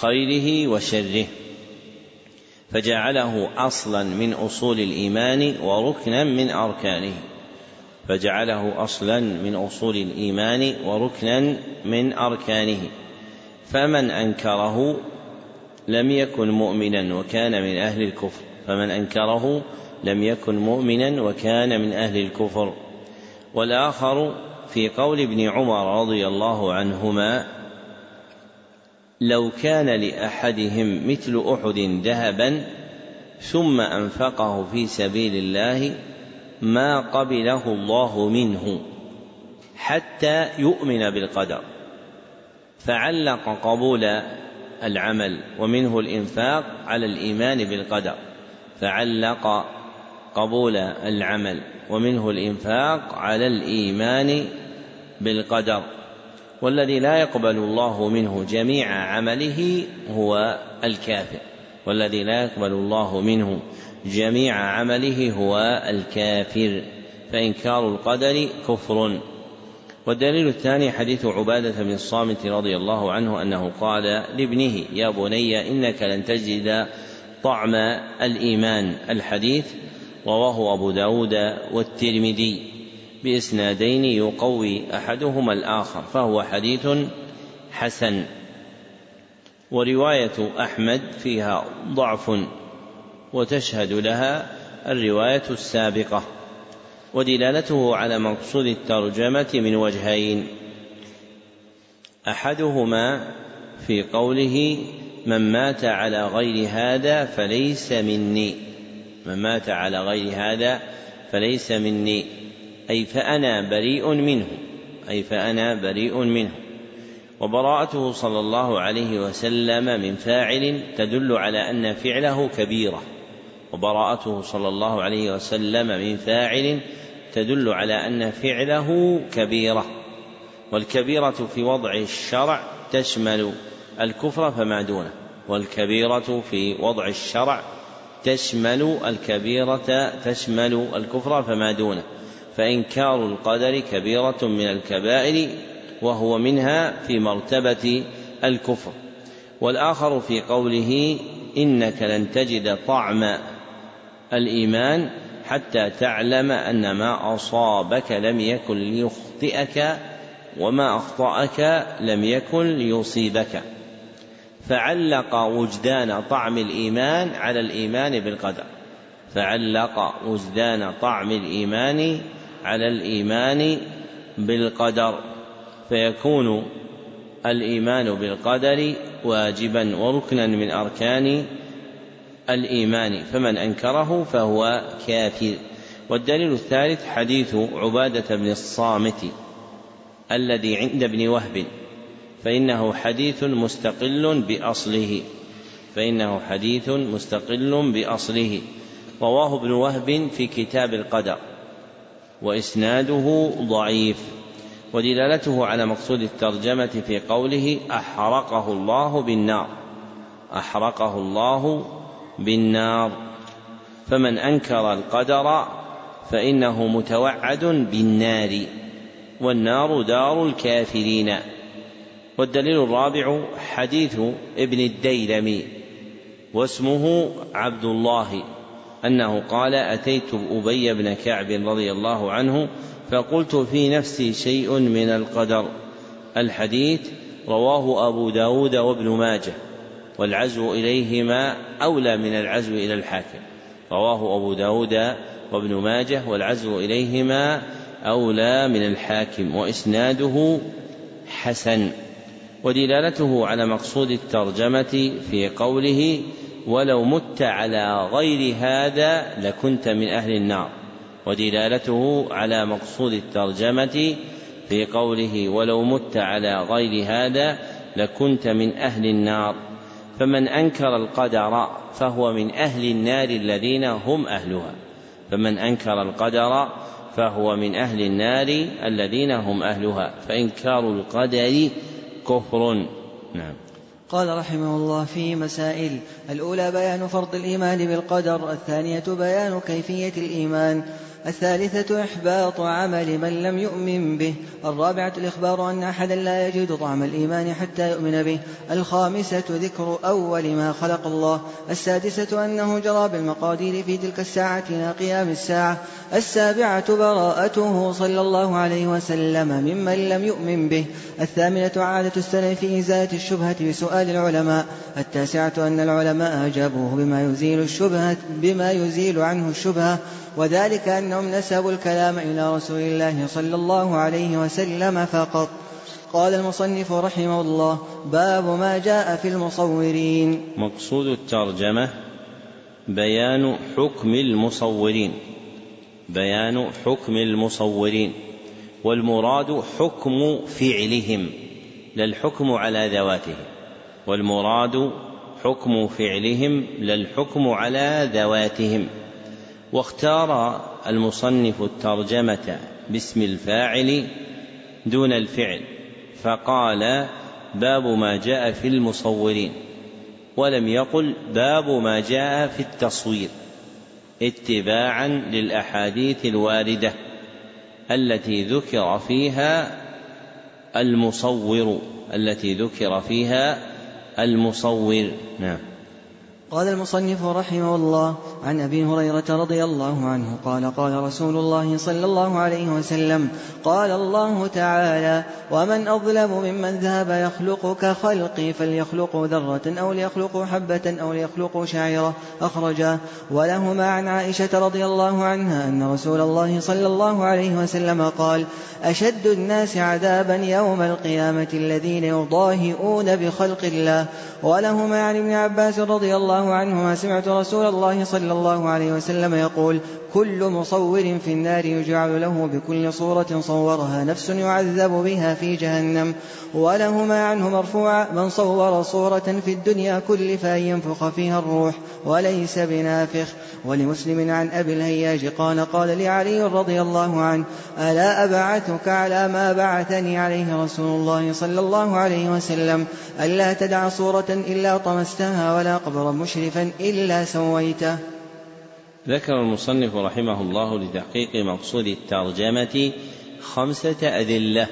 خيره وشره فجعله أصلا من أصول الإيمان وركنا من أركانه فجعله أصلا من أصول الإيمان وركنا من أركانه فمن أنكره لم يكن مؤمنا وكان من أهل الكفر فمن أنكره لم يكن مؤمنا وكان من أهل الكفر. والآخر في قول ابن عمر رضي الله عنهما لو كان لأحدهم مثل أحد ذهبا ثم أنفقه في سبيل الله ما قبله الله منه حتى يؤمن بالقدر فعلق قبول العمل ومنه الإنفاق على الإيمان بالقدر فعلق قبول العمل ومنه الإنفاق على الإيمان بالقدر. والذي لا يقبل الله منه جميع عمله هو الكافر. والذي لا يقبل الله منه جميع عمله هو الكافر. فإنكار القدر كفر. والدليل الثاني حديث عبادة بن الصامت رضي الله عنه أنه قال لابنه يا بني إنك لن تجد طعم الإيمان. الحديث رواه أبو داود والترمذي بإسنادين يقوي أحدهما الآخر فهو حديث حسن. ورواية أحمد فيها ضعف وتشهد لها الرواية السابقة. ودلالته على مقصود الترجمة من وجهين. أحدهما في قوله من مات على غير هذا فليس مني من مات على غير هذا فليس مني. أي فأنا بريء منه. أي فأنا بريء منه. وبراءته صلى الله عليه وسلم من فاعل تدل على أن فعله كبيرة. وبراءته صلى الله عليه وسلم من فاعل تدل على أن فعله كبيرة والكبيرة في وضع الشرع تشمل الكفر فما دونه والكبيرة في وضع الشرع تشمل الكبيرة تشمل الكفر فما دونه فإنكار القدر كبيرة من الكبائر وهو منها في مرتبة الكفر. والآخر في قوله إنك لن تجد طعم الإيمان حتى تعلم أن ما أصابك لم يكن ليخطئك وما أخطأك لم يكن ليصيبك. فعلق وجدان طعم الإيمان على الإيمان بالقدر. فعلق وجدان طعم الإيمان على الإيمان بالقدر. فيكون الإيمان بالقدر واجبا وركنا من أركان الإيمان فمن أنكره فهو كافر. والدليل الثالث حديث عبادة بن الصامت الذي عند ابن وهب فإنه حديث مستقل بأصله فإنه حديث مستقل بأصله. رواه ابن وهب في كتاب القدر وإسناده ضعيف ودلالته على مقصود الترجمة في قوله أحرقه الله بالنار أحرقه الله بالنار. فمن أنكر القدر فإنه متوعد بالنار والنار دار الكافرين. والدليل الرابع حديث ابن الديلمي واسمه عبد الله أنه قال أتيت أبي بن كعب رضي الله عنه فقلت في نفسي شيء من القدر. الحديث رواه أبو داود وابن ماجه. والعزو إليهما أولى من العزو إلى الحاكم. رواه أبو داود وابن ماجه والعزو إليهما أولى من الحاكم وإسناده حسن. ودلالته على مقصود الترجمة في قوله ولو مت على غير هذا لكنت من أهل النار ودلالته على مقصود الترجمة في قوله ولو مت على غير هذا لكنت من أهل النار فمن أنكر القدر فهو من أهل النار الذين هم أهلها. فمن أنكر القدر فهو من أهل النار الذين هم أهلها. فإنكار القدر كفر. نعم. قال رحمه الله فيه مسائل الأولى بيان فرض الإيمان بالقدر الثانية بيان كيفية الإيمان. الثالثة إحباط عمل من لم يؤمن به الرابعة الإخبار أن أحدا لا يجد طعم الإيمان حتى يؤمن به الخامسة ذكر أول ما خلق الله السادسة أنه جرى بالمقادير في تلك الساعة إلى قيام الساعة السابعة براءته صلى الله عليه وسلم ممن لم يؤمن به الثامنة عادة السلف في إزالة الشبهة بسؤال العلماء التاسعة أن العلماء أجابوه بما يزيل الشبهة بما يزيل عنه الشبهة وذلك أنهم نسبوا الكلام إلى رسول الله صلى الله عليه وسلم فقط. قال المصنف رحمه الله باب ما جاء في المصورين. مقصود الترجمة بيان حكم المصورين. بيان حكم المصورين. والمراد حكم فعلهم. لا الحكم على ذواتهم. والمراد حكم فعلهم لا الحكم على ذواتهم. واختار المصنف الترجمة باسم الفاعل دون الفعل فقال باب ما جاء في المصورين ولم يقل باب ما جاء في التصوير اتباعا للأحاديث الواردة التي ذكر فيها المصور التي ذكر فيها المصور. نعم. قال المصنف رحمه الله عن أبي هريرة رضي الله عنه قال قال رسول الله صلى الله عليه وسلم قال الله تعالى ومن أظلم ممن ذهب يخلق كخلقي فليخلق ذرة أو ليخلق حبة أو ليخلق شعيرة اخرجا ولهما عن عائشة رضي الله عنها أن رسول الله صلى الله عليه وسلم قال أشد الناس عذابا يوم القيامة الذين يضاهئون بخلق الله. ولهما عن ابن عباس رضي الله عنهما سمعت رسول الله صلى الله عليه وسلم يقول كل مصور في النار يجعل له بكل صورة صورها نفس يعذب بها في جهنم. ولهما عنه مرفوعا من صور صورة في الدنيا كلف أن ينفخ فيها الروح وليس بنافخ. ولمسلم عن أبي الهياج قال قال لعلي رضي الله عنه ألا أبعثك على ما بعثني عليه رسول الله صلى الله عليه وسلم ألا تدع صورة إلا طمستها ولا قبرا مشرفا إلا سويته. ذكر المصنف رحمه الله لتحقيق مقصود الترجمة خمسة أدلة.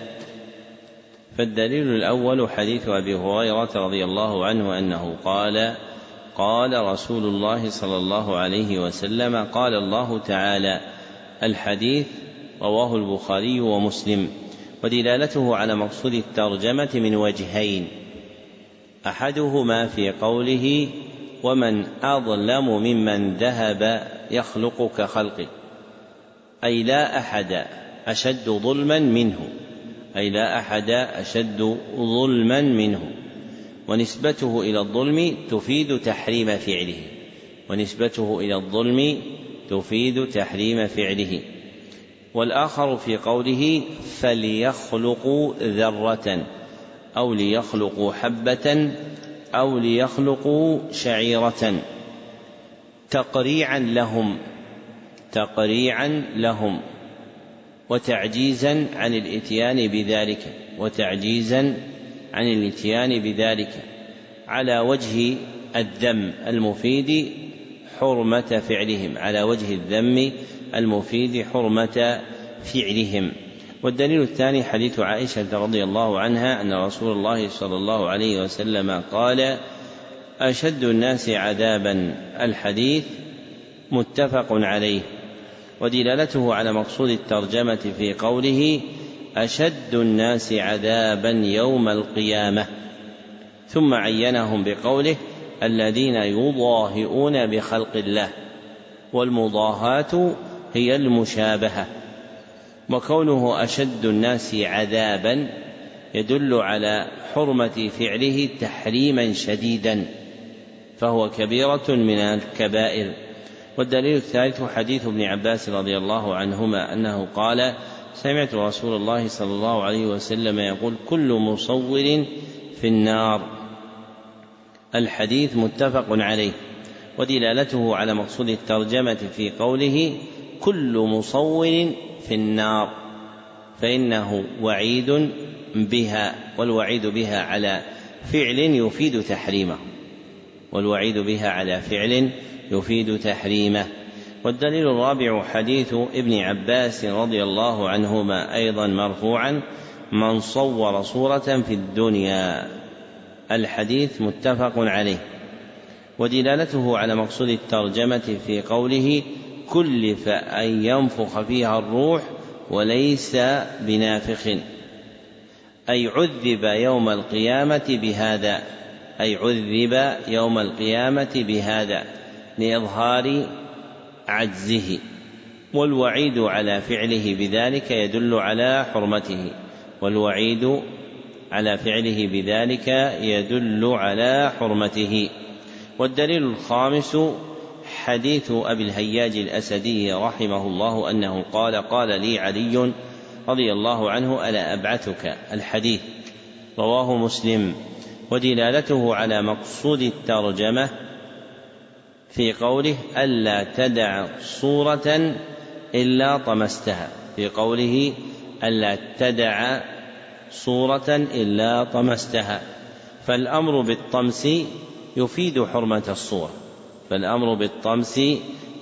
فالدليل الأول حديث أبي هريرة رضي الله عنه أنه قال قال رسول الله صلى الله عليه وسلم قال الله تعالى الحديث رواه البخاري ومسلم ودلالته على مقصود الترجمة من وجهين أحدهما في قوله ومن أظلم ممن ذهب يخلق كخلقه أي لا أحد أشد ظلما منه. أي لا أحد أشد ظلما منه. ونسبته إلى الظلم تفيد تحريم فعله. ونسبته إلى الظلم تفيد تحريم فعله. والآخر في قوله فليخلقوا ذرة أو ليخلقوا حبة أو ليخلقوا شعيرة. تقريعا لهم تقريعا لهم وتعجيزا عن الإتيان بذلك وتعجيزا عن الإتيان بذلك. على وجه الذم المفيد حرمة فعلهم على وجه الذم المفيد حرمة فعلهم. والدليل الثاني حديث عائشة رضي الله عنها أن رسول الله صلى الله عليه وسلم قال أشد الناس عذابا الحديث متفق عليه ودلالته على مقصود الترجمة في قوله أشد الناس عذابا يوم القيامة. ثم عينهم بقوله الذين يضاهئون بخلق الله والمضاهاة هي المشابهة. وكونه أشد الناس عذابا يدل على حرمة فعله تحريما شديدا. فهو كبيرة من الكبائر. والدليل الثالث حديث ابن عباس رضي الله عنهما أنه قال سمعت رسول الله صلى الله عليه وسلم يقول كل مصور في النار. الحديث متفق عليه ودلالته على مقصود الترجمة في قوله كل مصور في النار فإنه وعيد بها والوعيد بها على فعل يفيد تحريمه. والوعيد بها على فعل يفيد تحريمه. والدليل الرابع حديث ابن عباس رضي الله عنهما أيضا مرفوعا من صور صورة في الدنيا الحديث متفق عليه. ودلالته على مقصود الترجمة في قوله كلف أن ينفخ فيها الروح وليس بنافخ أي عذب يوم القيامة بهذا. أي عذب يوم القيامة بهذا لإظهار عجزه والوعيد على فعله بذلك يدل على حرمته والوعيد على فعله بذلك يدل على حرمته. والدليل الخامس حديث أبي الهياج الأسدي رحمه الله أنه قال قال لي علي رضي الله عنه ألا أبعثك الحديث؟ رواه مسلم. ودلالته على مقصود الترجمة في قوله ألا تدع صورة إلا طمستها. في قوله ألا تدع صورة إلا طمستها. فالأمر بالطمس يفيد حرمة الصورة. فالأمر بالطمس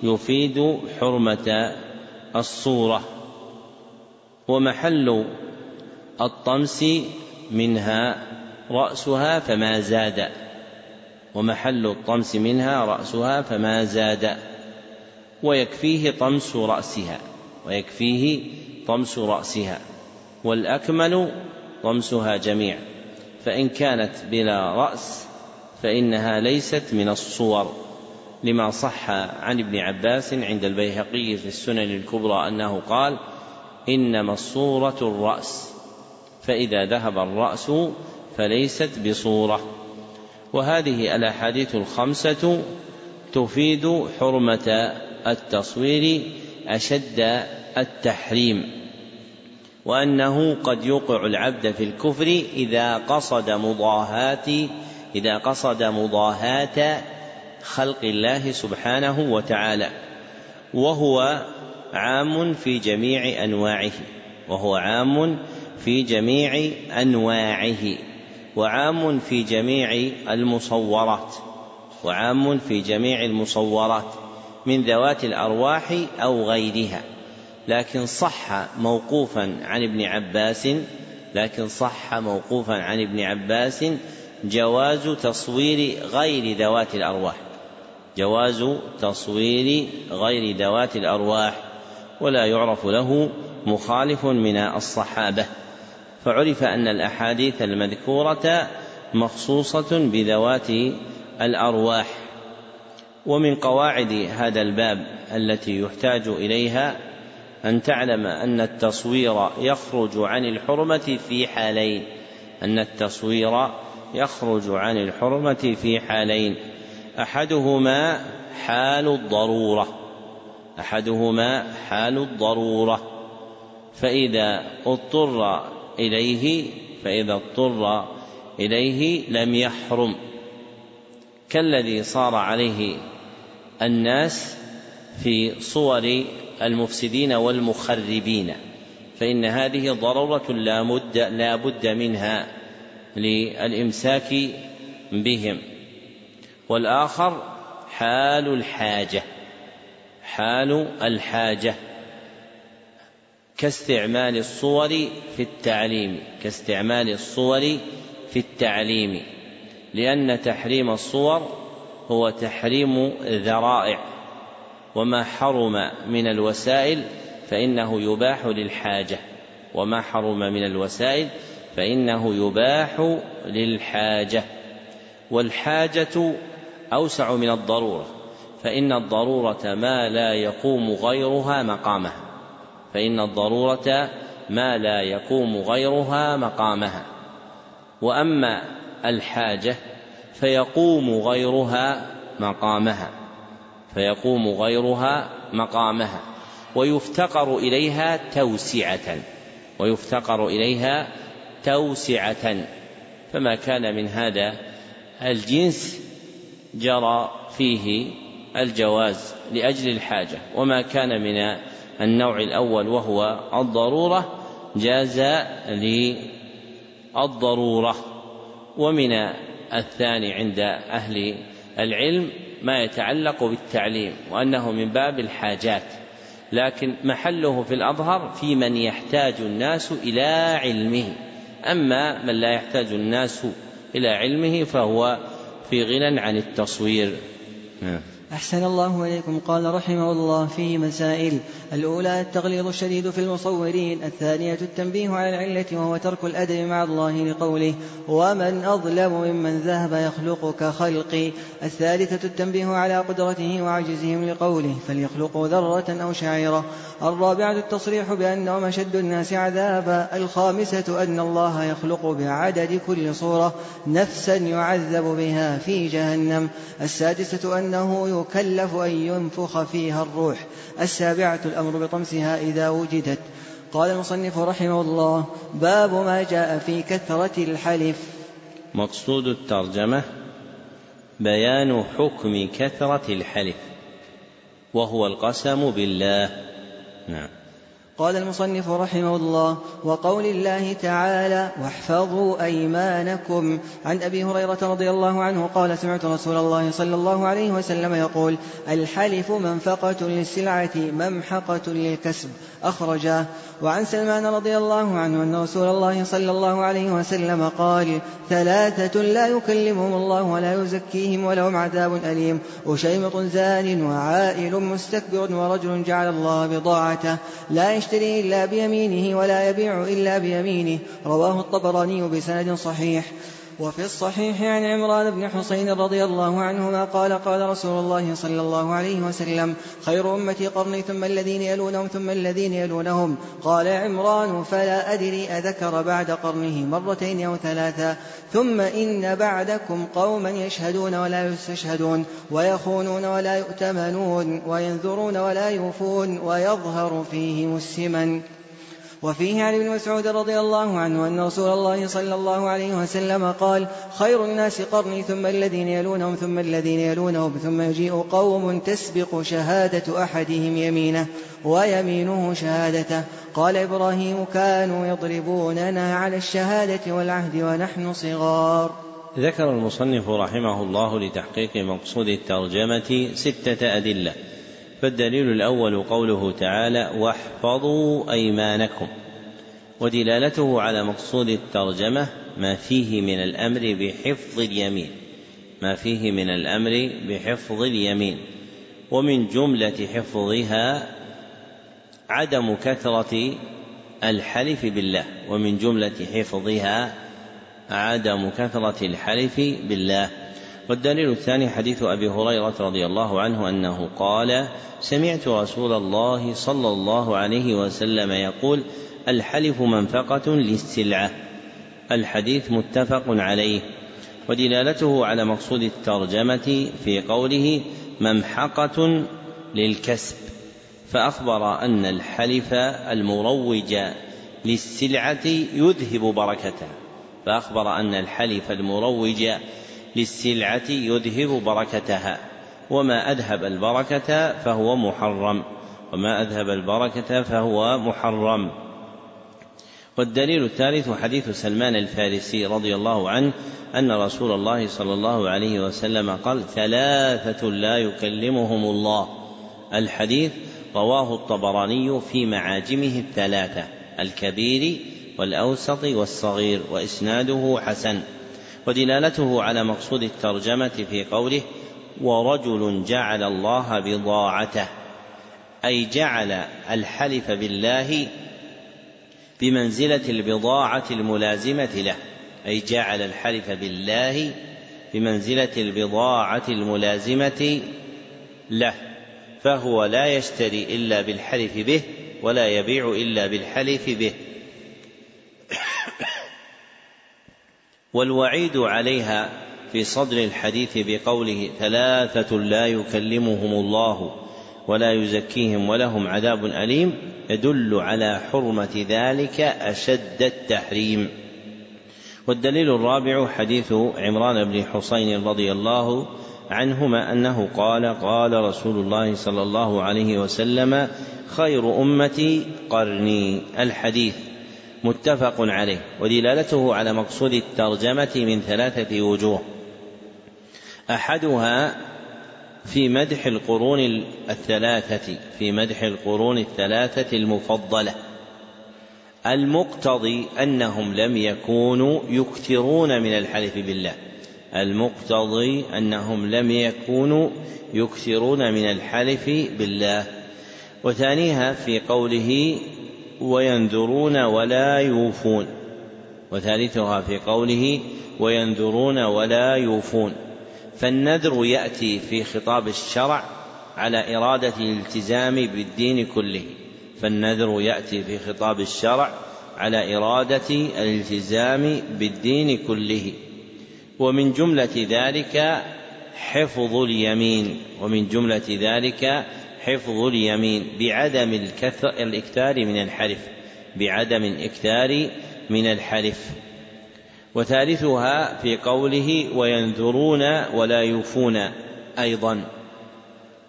يفيد حرمة الصورة. ومحل الطمس منها رأسها فما زاد ومحل الطمس منها رأسها فما زاد ويكفيه طمس رأسها ويكفيه طمس رأسها والأكمل طمسها جميعا فإن كانت بلا رأس فإنها ليست من الصور لما صح عن ابن عباس عند البيهقي في السنن الكبرى أنه قال إنما الصورة الرأس فإذا ذهب الرأس فليست بصورة. وهذه الأحاديث الخمسة تفيد حرمة التصوير أشد التحريم. وأنه قد يوقع العبد في الكفر إذا قصد مضاهاة إذا قصد مضاهاة خلق الله سبحانه وتعالى. وهو عام في جميع أنواعه وهو عام في جميع أنواعه. وعام في جميع المصورات وعام في جميع المصورات من ذوات الأرواح أو غيرها. لكن صح موقوفا عن ابن عباس لكن صح موقوفا عن ابن عباس جواز تصوير غير ذوات الأرواح. جواز تصوير غير ذوات الأرواح ولا يعرف له مخالف من الصحابة. فعرف أن الأحاديث المذكورة مخصوصة بذوات الأرواح ومن قواعد هذا الباب التي يحتاج إليها أن تعلم أن التصوير يخرج عن الحرمة في حالين أن التصوير يخرج عن الحرمة في حالين أحدهما حال الضرورة أحدهما حال الضرورة فإذا اضطر إليه فإذا اضطر إليه لم يحرم. كالذي صار عليه الناس في صور المفسدين والمخربين فإن هذه ضرورة لا, مد لا بد منها للإمساك بهم. والآخر حال الحاجة حال الحاجة. كاستعمال الصور في التعليم كاستعمال الصور في التعليم. لأن تحريم الصور هو تحريم ذرائع. وما حرم من الوسائل فإنه يباح للحاجة. وما حرم من الوسائل فإنه يباح للحاجة. والحاجة أوسع من الضرورة فإن الضرورة ما لا يقوم غيرها مقامها. فإن الضرورة ما لا يقوم غيرها مقامها. وأما الحاجة فيقوم غيرها مقامها. فيقوم غيرها مقامها. ويفتقر إليها توسعة. ويفتقر إليها توسعة. فما كان من هذا الجنس جرى فيه الجواز لأجل الحاجة. وما كان من النوع الأول وهو الضرورة جاز للضرورة. ومن الثاني عند أهل العلم ما يتعلق بالتعليم وأنه من باب الحاجات. لكن محله في الأظهر في من يحتاج الناس إلى علمه. أما من لا يحتاج الناس إلى علمه فهو في غنى عن التصوير. نعم. أحسن الله إليكم. قال رحمه الله فيه مسائل الأولى التغليظ الشديد في المصورين. الثانية التنبيه على العلة وهو ترك الأدب مع الله لقوله ومن أظلم ممن ذهب يخلق كخلقي الثالثة التنبيه على قدرته وعجزهم لقوله فليخلقوا ذرة أو شعيرة. الرابعة التصريح بأنهم أشد الناس عذابا. الخامسة أن الله يخلق بعدد كل صورة نفسا يعذب بها في جهنم. السادسة أنه يكلف أن ينفخ فيها الروح. السابعة الأمر بطمسها إذا وجدت. قال المصنف رحمه الله باب ما جاء في كثرة الحلف. مقصود الترجمة بيان حكم كثرة الحلف. وهو القسم بالله. نعم. قال المصنف رحمه الله وقول الله تعالى واحفظوا أيمانكم. عن أبي هريرة رضي الله عنه قال سمعت رسول الله صلى الله عليه وسلم يقول الحلف منفقة للسلعة ممحقة للكسب. أخرجاه وعن سلمان رضي الله عنه أن رسول الله صلى الله عليه وسلم قال ثلاثة لا يكلمهم الله ولا يزكيهم ولهم عذاب أليم وشيمط زان وعائل مستكبر ورجل جعل الله بضاعته لا يشتري إلا بيمينه ولا يبيع إلا بيمينه. رواه الطبراني بسند صحيح. وفي الصحيح عن عمران بن حسين رضي الله عنهما قال قال رسول الله صلى الله عليه وسلم خير أمتي قرني ثم الذين يلونهم ثم الذين يلونهم. قال عمران فلا أدري أذكر بعد قرنه مرتين أو ثلاثا ثم إن بعدكم قوما يشهدون ولا يستشهدون ويخونون ولا يؤتمنون وينذرون ولا يوفون ويظهر فيهم السمن. وفيه عن ابن مسعود رضي الله عنه أن رسول الله صلى الله عليه وسلم قال خير الناس قرني ثم الذين يلونهم ثم الذين يلونهم ثم يجيء قوم تسبق شهادة أحدهم يمينه ويمينه شهادته. قال إبراهيم كانوا يضربوننا على الشهادة والعهد ونحن صغار. ذكر المصنف رحمه الله لتحقيق مقصود الترجمة ستة أدلة. فالدليل الأول قوله تعالى واحفظوا أيمانكم ودلالته على مقصود الترجمة ما فيه من الأمر بحفظ اليمين ما فيه من الأمر بحفظ اليمين ومن جملة حفظها عدم كثرة الحلف بالله ومن جملة حفظها عدم كثرة الحلف بالله. والدليل الثاني حديث أبي هريرة رضي الله عنه أنه قال سمعت رسول الله صلى الله عليه وسلم يقول الحلف منفقة للسلعة. الحديث متفق عليه. ودلالته على مقصود الترجمة في قوله ممحقة للكسب. فأخبر أن الحلف المروج للسلعة يذهب بركتها فأخبر أن الحلف المروج للسلعة يذهب بركتها. وما أذهب البركة فهو محرم. وما أذهب البركة فهو محرم. والدليل الثالث حديث سلمان الفارسي رضي الله عنه أن رسول الله صلى الله عليه وسلم قال ثلاثة لا يكلمهم الله. الحديث رواه الطبراني في معاجمه الثلاثة الكبير والأوسط والصغير وإسناده حسن. ودلالته على مقصود الترجمة في قوله ورجل جعل الله بضاعته أي جعل الحلف بالله بمنزلة البضاعة الملازمة له أي جعل الحلف بالله بمنزلة البضاعة الملازمة له فهو لا يشتري إلا بالحلف به ولا يبيع إلا بالحلف به. والوعيد عليها في صدر الحديث بقوله ثلاثة لا يكلمهم الله ولا يزكيهم ولهم عذاب أليم يدل على حرمة ذلك أشد التحريم. والدليل الرابع حديث عمران بن حسين رضي الله عنهما أنه قال قال رسول الله صلى الله عليه وسلم خير أمتي قرني. الحديث متفق عليه ودلالته على مقصود الترجمة من ثلاثة وجوه. أحدها في مدح القرون الثلاثة في مدح القرون الثلاثة المفضلة. المقتضي أنهم لم يكونوا يكثرون من الحلف بالله. المقتضي أنهم لم يكونوا يكثرون من الحلف بالله. وثانيها في قوله وينذرون ولا يوفون. وثالثها في قوله وينذرون ولا يوفون. فالنذر يأتي في خطاب الشرع على إرادة الالتزام بالدين كله. فالنذر يأتي في خطاب الشرع على إرادة الالتزام بالدين كله. ومن جملة ذلك حفظ اليمين. ومن جملة ذلك حفظ اليمين بعدم الكثر الإكثار من الحلف بعدم الإكثار من الحلف. وثالثها في قوله وينذرون ولا يوفون أيضا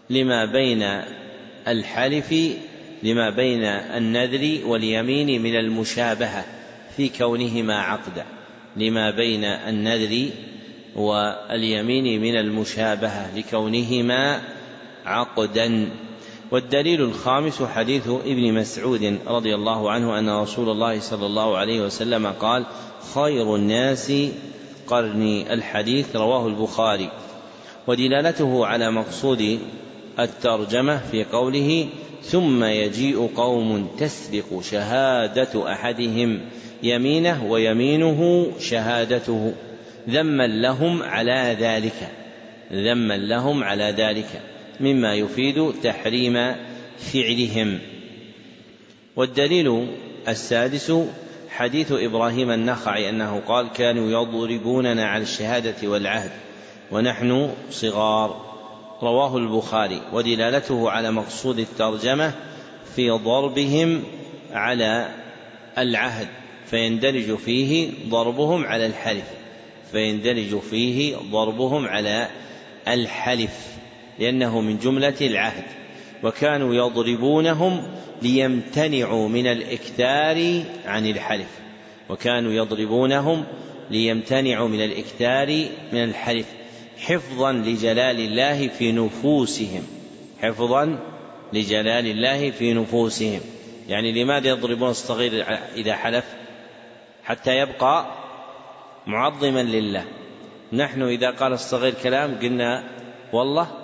لما بين الحلف لما بين النذر واليمين من المشابهة في كونهما عقدا لما بين النذر واليمين من المشابهة لكونهما عقدا. والدليل الخامس حديث ابن مسعود رضي الله عنه أن رسول الله صلى الله عليه وسلم قال خير الناس قرني. الحديث رواه البخاري. ودلالته على مقصود الترجمة في قوله ثم يجيء قوم تسبق شهادة أحدهم يمينه ويمينه شهادته ذما لهم على ذلك ذما لهم على ذلك. مما يفيد تحريم فعلهم. والدليل السادس حديث إبراهيم النخعي أنه قال كانوا يضربوننا على الشهادة والعهد ونحن صغار. رواه البخاري ودلالته على مقصود الترجمة في ضربهم على العهد فيندرج فيه ضربهم على الحلف فيندرج فيه ضربهم على الحلف. لأنه من جملة العهد وكانوا يضربونهم ليمتنعوا من الإكثار عن الحلف وكانوا يضربونهم ليمتنعوا من الإكثار من الحلف حفظا لجلال الله في نفوسهم حفظا لجلال الله في نفوسهم. يعني لماذا يضربون الصغير إذا حلف؟ حتى يبقى معظما لله. نحن إذا قال الصغير كلام قلنا والله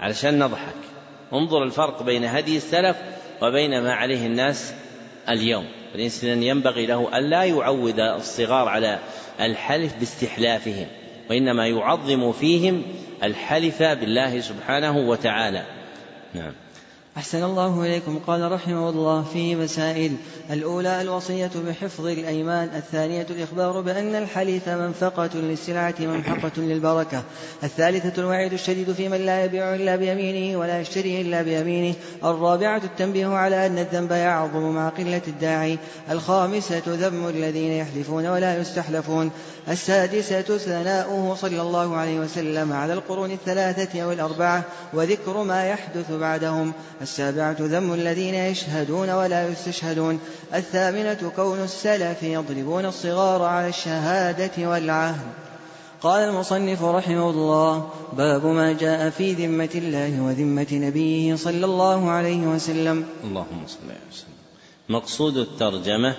علشان نضحك. انظر الفرق بين هدي السلف وبين ما عليه الناس اليوم. الإنسان ينبغي له ألا يعود الصغار على الحلف باستحلافهم وإنما يعظم فيهم الحلف بالله سبحانه وتعالى. نعم. أحسن الله إليكم. قال رحمه الله فيه مسائل الأولى الوصية بحفظ الأيمان الثانية الإخبار بأن الحليف منفقة للسلعة ممحقة للبركة الثالثة الوعيد الشديد في من لا يبيع إلا بيمينه ولا يشتري إلا بيمينه الرابعة التنبيه على أن الذنب يعظم مع قلة الداعي الخامسة ذم الذين يحلفون ولا يستحلفون السادسة ثناؤه صلى الله عليه وسلم على القرون الثلاثة أو الأربعة وذكر ما يحدث بعدهم. السابعة ذم الذين يشهدون ولا يستشهدون. الثامنة كون السلف يضربون الصغار على الشهادة والعهد. قال المصنف رحمه الله باب ما جاء في ذمة الله وذمة نبيه صلى الله عليه وسلم. اللهم صل وسلم مقصود الترجمة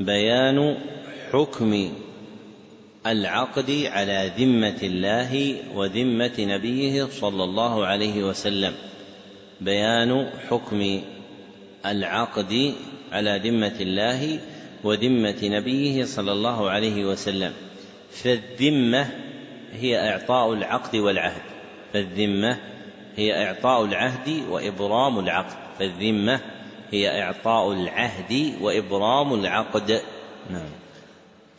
بيان حكم العقد على ذمة الله وذمة نبيه صلى الله عليه وسلم. بيان حكم العقد على ذمة الله وذمة نبيه صلى الله عليه وسلم. فالذمة هي إعطاء العقد والعهد. فالذمة هي إعطاء العهد وإبرام العقد. فالذمة هي إعطاء العهد وإبرام العقد. نعم.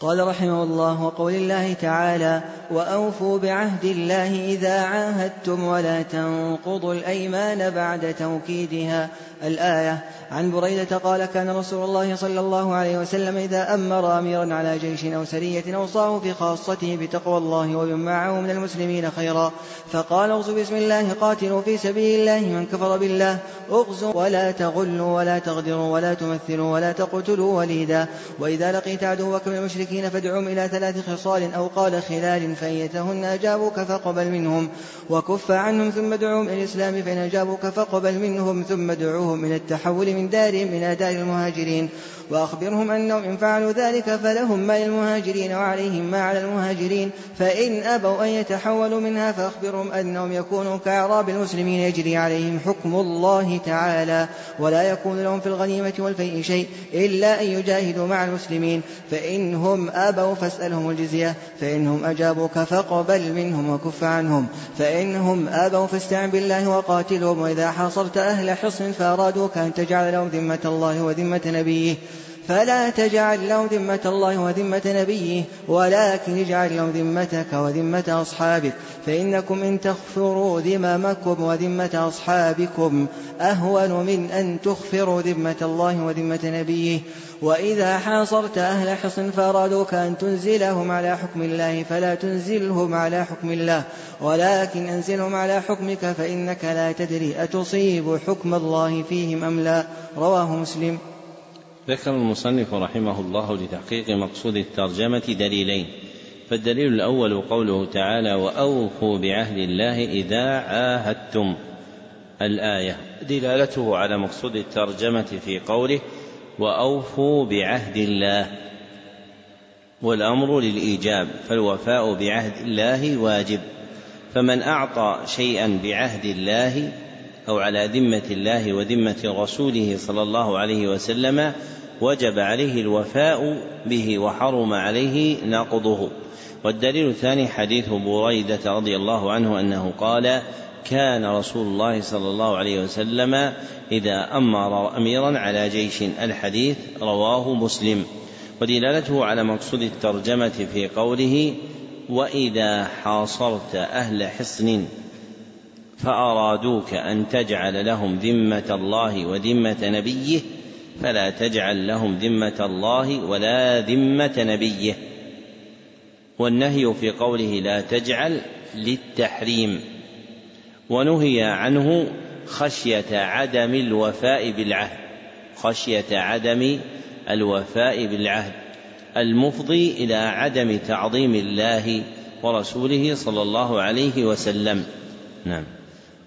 قال رحمه الله وقول الله تعالى وأوفوا بعهد الله إذا عاهدتم ولا تنقضوا الأيمان بعد توكيدها. الآية عن بريدة قال كان رسول الله صلى الله عليه وسلم إذا أمر أميرا على جيش أو سرية أوصاه في خاصته بتقوى الله ومن معه من المسلمين خيرا. فقال اغزوا بسم الله قاتلوا في سبيل الله من كفر بالله. اغزوا ولا تغلوا ولا تغدروا ولا تمثلوا ولا تقتلوا وليدا. وإذا لقيت عدوك من المشركين فادعهم إلى ثلاث خصال أو قال خلال فإيتهن أجابوك فاقبل منهم. وكف عنهم ثم ادعوهم إلى الإسلام فإن أجابوك فاقبل منهم ثم ادعوهم إلى التحول من إلى دار المهاجرين وأخبرهم أنهم إن فعلوا ذلك فلهم ما للمهاجرين وعليهم ما على المهاجرين فإن أبوا أن يتحولوا منها فأخبرهم أنهم يكونوا كأعراب المسلمين يجري عليهم حكم الله تعالى ولا يكون لهم في الغنيمة والفيء شيء إلا أن يجاهدوا مع المسلمين فإنهم أبوا فاسألهم الجزية فإنهم أجابوك فاقبل منهم وكف عنهم فإنهم أبوا فاستعن بالله وقاتلهم وإذا حاصرت أهل حصن فأرادوك أن تجعل لهم ذمة الله وذمة نبيه. فلا تجعل لهم ذمة الله وذمة نبيه ولكن اجعل لهم ذمتك وذمة أصحابك فإنكم إن تغفروا ذممكم وذمة أصحابكم أهون من أن تغفروا ذمة الله وذمة نبيه. وإذا حاصرت أهل حصن فأرادوك أن تنزلهم على حكم الله فلا تنزلهم على حكم الله ولكن أنزلهم على حكمك فإنك لا تدري أتصيب حكم الله فيهم أم لا. رواه مسلم. ذكر المصنف رحمه الله لتحقيق مقصود الترجمة دليلين. فالدليل الأول قوله تعالى وأوفوا بعهد الله إذا عاهدتم الآية دلالته على مقصود الترجمة في قوله وأوفوا بعهد الله والأمر للإيجاب فالوفاء بعهد الله واجب فمن أعطى شيئا بعهد الله أو على ذمة الله وذمة رسوله صلى الله عليه وسلم وجب عليه الوفاء به وحرم عليه نقضه. والدليل الثاني حديث بريدة رضي الله عنه أنه قال كان رسول الله صلى الله عليه وسلم إذا أمر أميرا على جيش الحديث رواه مسلم. ودلالته على مقصود الترجمة في قوله وإذا حاصرت أهل حصن فأرادوك أن تجعل لهم ذمة الله وذمة نبيه فلا تجعل لهم ذمة الله ولا ذمة نبيه. والنهي في قوله لا تجعل للتحريم ونهي عنه خشية عدم الوفاء بالعهد خشية عدم الوفاء بالعهد المفضي إلى عدم تعظيم الله ورسوله صلى الله عليه وسلم. نعم.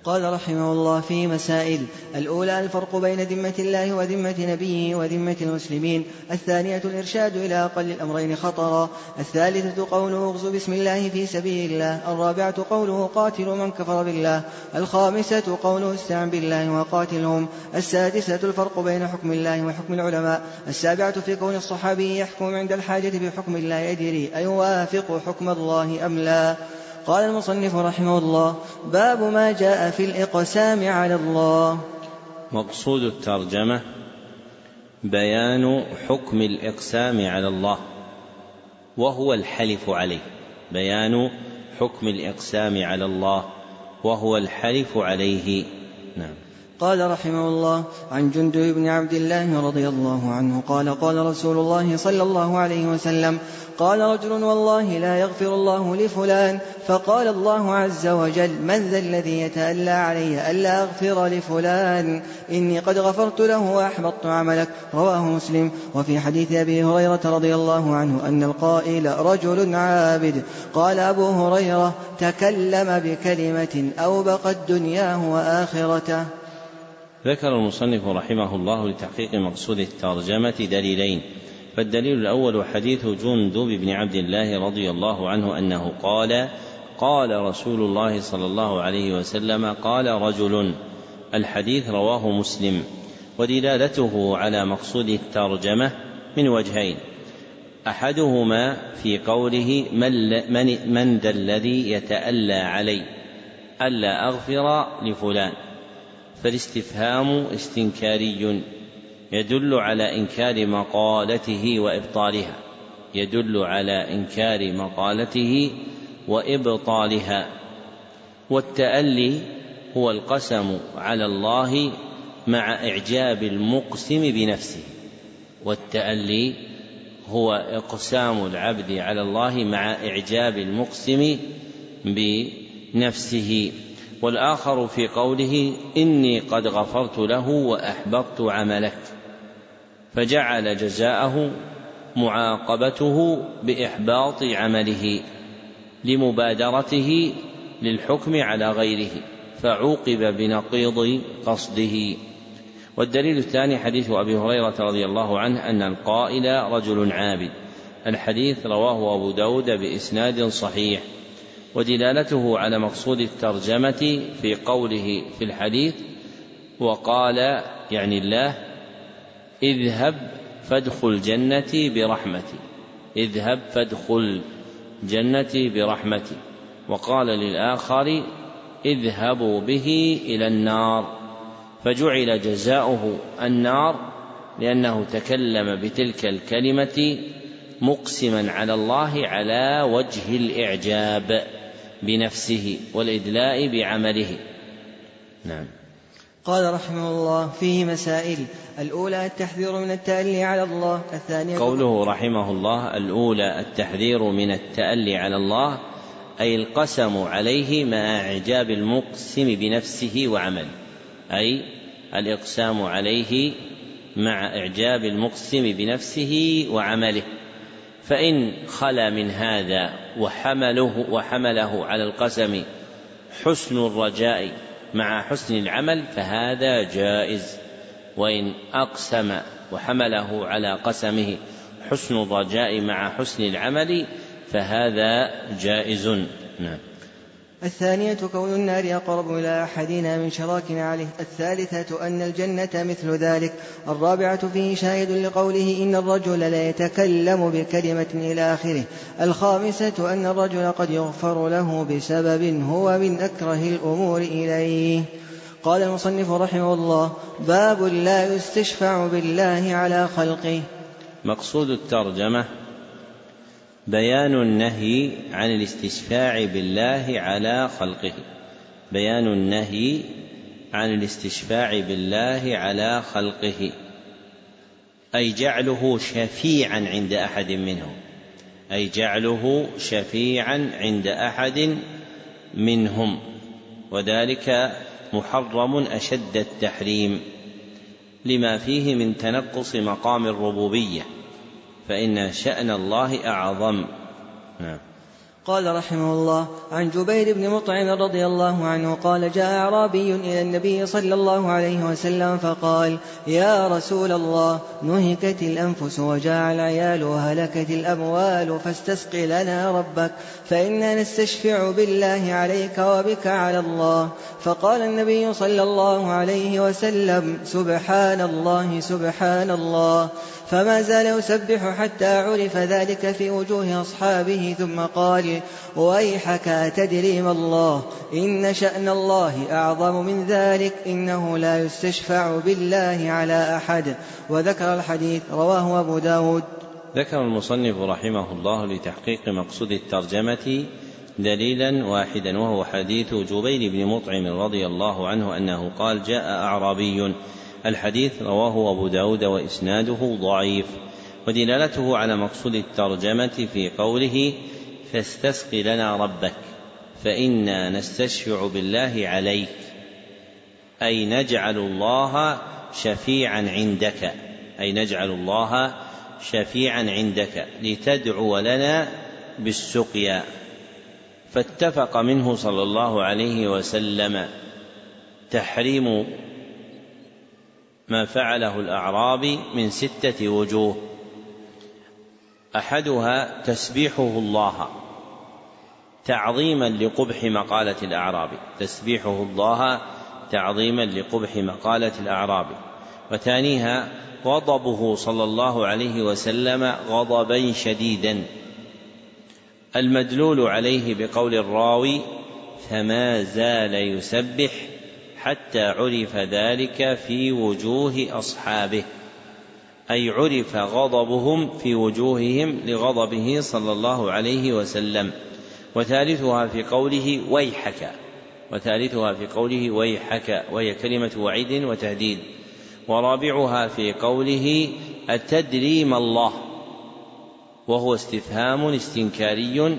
قال رحمه الله في مسائل الأولى الفرق بين ذمة الله وذمة نبيه وذمة المسلمين. الثانية الإرشاد إلى أقل الأمرين خطرا. الثالثة قوله اغزو بسم الله في سبيل الله. الرابعة قوله قاتلوا من كفر بالله. الخامسة قوله استعن بالله وقاتلهم. السادسة الفرق بين حكم الله وحكم العلماء. السابعة في كون الصحابي يحكم عند الحاجة بحكم الله يدري أيوافق حكم الله أم لا. قال المصنف رحمه الله باب ما جاء في الإقسام على الله. مقصود الترجمة بيان حكم الإقسام على الله وهو الحلف عليه. بيان حكم الإقسام على الله وهو الحلف عليه. نعم. قال رحمه الله عن جندب بن عبد الله رضي الله عنه قال قال رسول الله صلى الله عليه وسلم قال رجل والله لا يغفر الله لفلان. فقال الله عز وجل من ذا الذي يتألى علي ألا أغفر لفلان؟ إني قد غفرت له وأحبطت عملك. رواه مسلم. وفي حديث أبي هريرة رضي الله عنه أن القائل رجل عابد. قال أبو هريرة تكلم بكلمة أوبقت دنياه وآخرته ذكر المصنف رحمه الله لتحقيق مقصود الترجمة دليلين. فالدليل الأول حديث جندب بن عبد الله رضي الله عنه أنه قال قال رسول الله صلى الله عليه وسلم قال رجل الحديث رواه مسلم ودلالته على مقصود الترجمة من وجهين. أحدهما في قوله من, من, من ذا الذي يتألى علي ألا أغفر لفلان. فالاستفهام استنكاري. يدل على إنكار مقالته وإبطالها. يدل على إنكار مقالته وإبطالها. والتألي هو القسم على الله مع إعجاب المقسم بنفسه. والتألي هو إقسام العبد على الله مع إعجاب المقسم بنفسه. والآخر في قوله إني قد غفرت له وأحبطت عملك. فجعل جزاءه معاقبته بإحباط عمله لمبادرته للحكم على غيره فعوقب بنقيض قصده. والدليل الثاني حديث أبي هريرة رضي الله عنه أن القائل رجل عابد. الحديث رواه أبو داود بإسناد صحيح. ودلالته على مقصود الترجمة في قوله في الحديث وقال يعني الله اذهب فادخل جنتي برحمتي. اذهب فادخل جنتي برحمتي. وقال للآخر اذهبوا به إلى النار. فجعل جزاؤه النار لأنه تكلم بتلك الكلمة مقسما على الله على وجه الإعجاب بنفسه والإدلاء بعمله. نعم. قال رحمه الله فيه مسائل. الأولى التحذير من التألي على الله الثانية قوله رحمه الله الأولى التحذير من التألي على الله أي القسم عليه مع إعجاب المقسم بنفسه وعمله أي الإقسام عليه مع إعجاب المقسم بنفسه وعمله. فإن خلا من هذا وحمله وحمله على القسم حسن الرجاء مع حسن العمل فهذا جائز. وإن أقسم وحمله على قسمه حسن الرجاء مع حسن العمل فهذا جائز. نعم. الثانية كون النار أقرب إلى أحدنا من شراكنا عليه الثالثة أن الجنة مثل ذلك. الرابعة فيه شاهد لقوله إن الرجل لا يتكلم بكلمة إلى آخره. الخامسة أن الرجل قد يغفر له بسبب هو من أكره الأمور إليه. قال المصنف رحمه الله باب لا يستشفع بالله على خلقه. مقصود الترجمة بيان النهي عن الاستشفاع بالله على خلقه. بيان النهي عن الاستشفاع بالله على خلقه. أي جعله شفيعا عند أحد منهم أي جعله شفيعا عند أحد منهم. وذلك محرم أشد التحريم. لما فيه من تنقص مقام الربوبية. فإن شأن الله أعظم. نعم. قال رحمه الله عن جبير بن مطعم رضي الله عنه قال جاء أعرابي إلى النبي صلى الله عليه وسلم فقال يا رسول الله نهكت الأنفس وجاع العيال وهلكت الأموال فاستسق لنا ربك فإنا نستشفع بالله عليك وبك على الله. فقال النبي صلى الله عليه وسلم سبحان الله سبحان الله. فما زال يسبح حتى عرف ذلك في وجوه أصحابه ثم قال ويحك أتدري ما الله؟ إن شأن الله أعظم من ذلك إنه لا يستشفع بالله على أحد. وذكر الحديث رواه أبو داود. ذكر المصنف رحمه الله لتحقيق مقصود الترجمة دليلا واحدا وهو حديث جبير بن مطعم رضي الله عنه أنه قال جاء أعرابي الحديث رواه أبو داود وإسناده ضعيف ودلالته على مقصود الترجمة في قوله فاستسق لنا ربك فإنا نستشفع بالله عليك أي نجعل الله شفيعا عندك أي نجعل الله شفيعا عندك لتدعو لنا بالسقيا. فاتفق منه صلى الله عليه وسلم تحريم ما فعله الاعرابي من ستة وجوه. أحدها تسبيحه الله تعظيما لقبح مقالة الاعرابي تسبيحه الله تعظيما لقبح مقالة الاعرابي وثانيها غضبه صلى الله عليه وسلم غضبا شديدا. المدلول عليه بقول الراوي فما زال يسبح حتى عرف ذلك في وجوه أصحابه. أي عرف غضبهم في وجوههم لغضبه صلى الله عليه وسلم. وثالثها في قوله ويحك. وثالثها في قوله ويحك وهي كلمة وعيد وتهديد. ورابعها في قوله أتدري ما الله. وهو استفهام استنكاري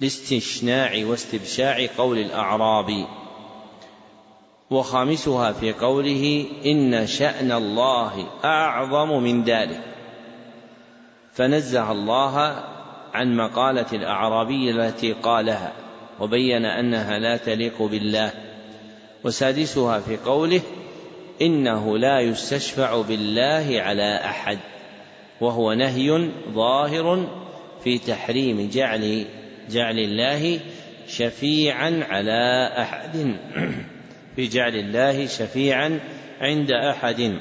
لاستشناع واستبشاع قول الأعراب وخامسها في قوله إن شأن الله أعظم من ذلك. فنزه الله عن مقالة الأعرابي التي قالها وبين أنها لا تليق بالله. وسادسها في قوله إنه لا يستشفع بالله على أحد وهو نهي ظاهر في تحريم جعل جعل الله شفيعا على أحد. في جعل الله شفيعا عند أحد.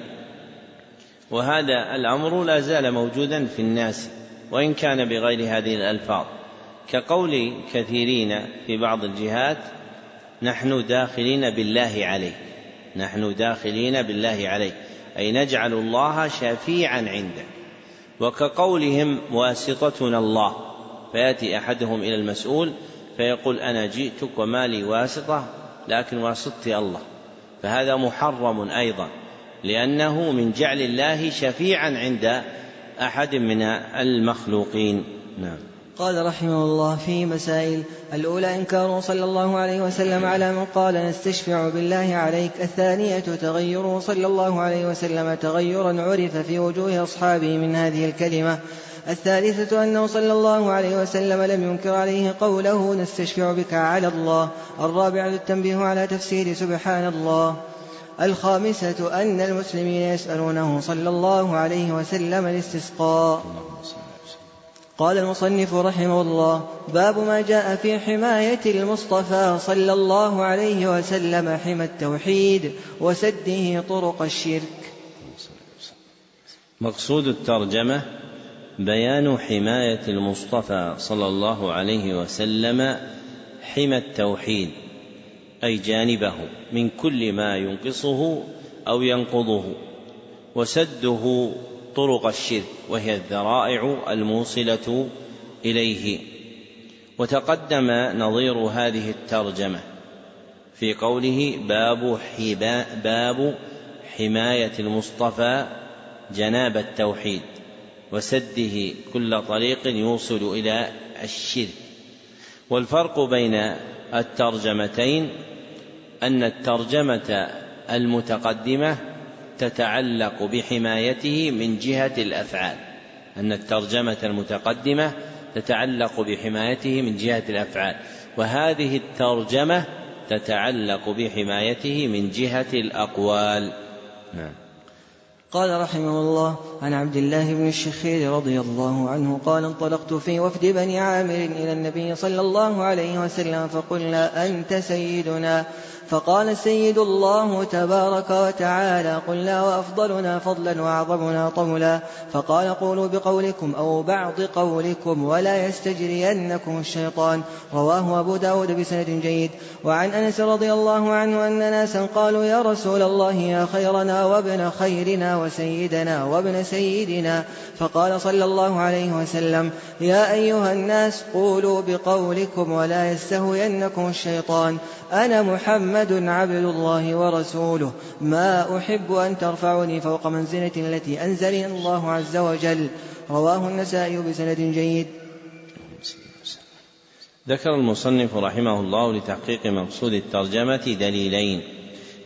وهذا الأمر لا زال موجودا في الناس وإن كان بغير هذه الألفاظ. كقول كثيرين في بعض الجهات نحن داخلين بالله عليه. نحن داخلين بالله عليه. أي نجعل الله شفيعا عنده. وكقولهم واسطتنا الله فيأتي أحدهم إلى المسؤول فيقول أنا جئتك وما لي واسطة؟ لكن واسطتي الله. فهذا محرم أيضا لأنه من جعل الله شفيعا عند أحد من المخلوقين. نعم. قال رحمه الله في مسائل الأولى إنكاره صلى الله عليه وسلم على من قال نستشفع بالله عليك. الثانية تغيره صلى الله عليه وسلم تغيرا عرف في وجوه أصحابه من هذه الكلمة. الثالثة أنه صلى الله عليه وسلم لم ينكر عليه قوله نستشفع بك على الله. الرابعة التنبيه على تفسير سبحان الله. الخامسة أن المسلمين يسألونه صلى الله عليه وسلم الاستسقاء. قال المصنف رحمه الله باب ما جاء في حماية المصطفى صلى الله عليه وسلم حمى التوحيد وسده طرق الشرك. مقصود الترجمة بيان حماية المصطفى صلى الله عليه وسلم حمى التوحيد أي جانبه من كل ما ينقصه أو ينقضه وسده طرق الشرك وهي الذرائع الموصلة إليه. وتقدم نظير هذه الترجمة في قوله باب باب حماية المصطفى جناب التوحيد وسده كل طريق يوصل إلى الشرك. والفرق بين الترجمتين أن الترجمة المتقدمة تتعلق بحمايته من جهة الأفعال. أن الترجمة المتقدمة تتعلق بحمايته من جهة الأفعال. وهذه الترجمة تتعلق بحمايته من جهة الأقوال. نعم. قال رحمه الله عن عبد الله بن الشخير رضي الله عنه قال انطلقت في وفد بني عامر إلى النبي صلى الله عليه وسلم فقلنا أنت سيدنا فقال سيد الله تبارك وتعالى قلنا وأفضلنا فضلا وأعظمنا طولا فقال قولوا بقولكم أو بعض قولكم ولا يستجرينكم الشيطان رواه أبو داود بسند جيد وعن أنس رضي الله عنه أن ناسا قالوا يا رسول الله يا خيرنا وابن خيرنا وسيدنا وابن سيدنا فقال صلى الله عليه وسلم يا أيها الناس قولوا بقولكم ولا يستهوينكم الشيطان أنا محمد عبد الله ورسوله. ما أحب أن ترفعني فوق منزلة التي أنزلني الله عز وجل. رواه النسائي بسند جيد. ذكر المصنف رحمه الله لتحقيق مقصود الترجمة دليلين.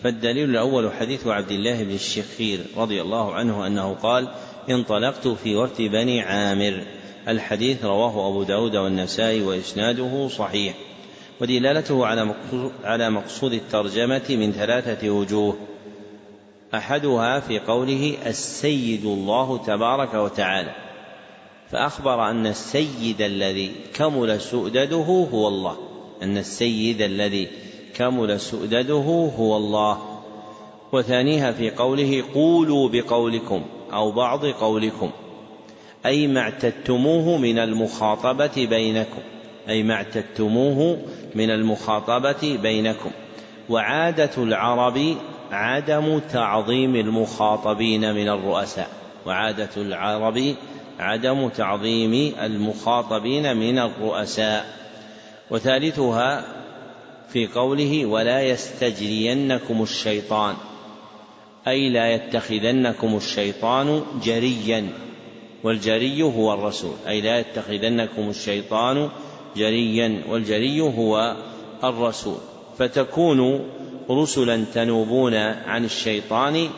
فالدليل الأول حديث عبد الله بن الشخير رضي الله عنه أنه قال انطلقت في وفد بني عامر. الحديث رواه أبو داود والنسائي وإسناده صحيح. ودلالته على مقصود الترجمة من ثلاثة وجوه. أحدها في قوله السيد الله تبارك وتعالى. فأخبر أن السيد الذي كمل سؤدده هو الله. أن السيد الذي كمل سؤدده هو الله. وثانيها في قوله قولوا بقولكم أو بعض قولكم. أي ما اعتدتموه من المخاطبة بينكم. أي ما اعتدتموه من المخاطبة بينكم. وعادة العرب عدم تعظيم المخاطبين من الرؤساء. وعادة العرب عدم تعظيم المخاطبين من الرؤساء. وثالثها في قوله ولا يستجرينكم الشيطان أي لا يتخذنكم الشيطان جريا. والجري هو الرسول. أي لا يتخذنكم الشيطان جريا والجري هو الرسول. فتكونوا رسلا تنوبون عن الشيطان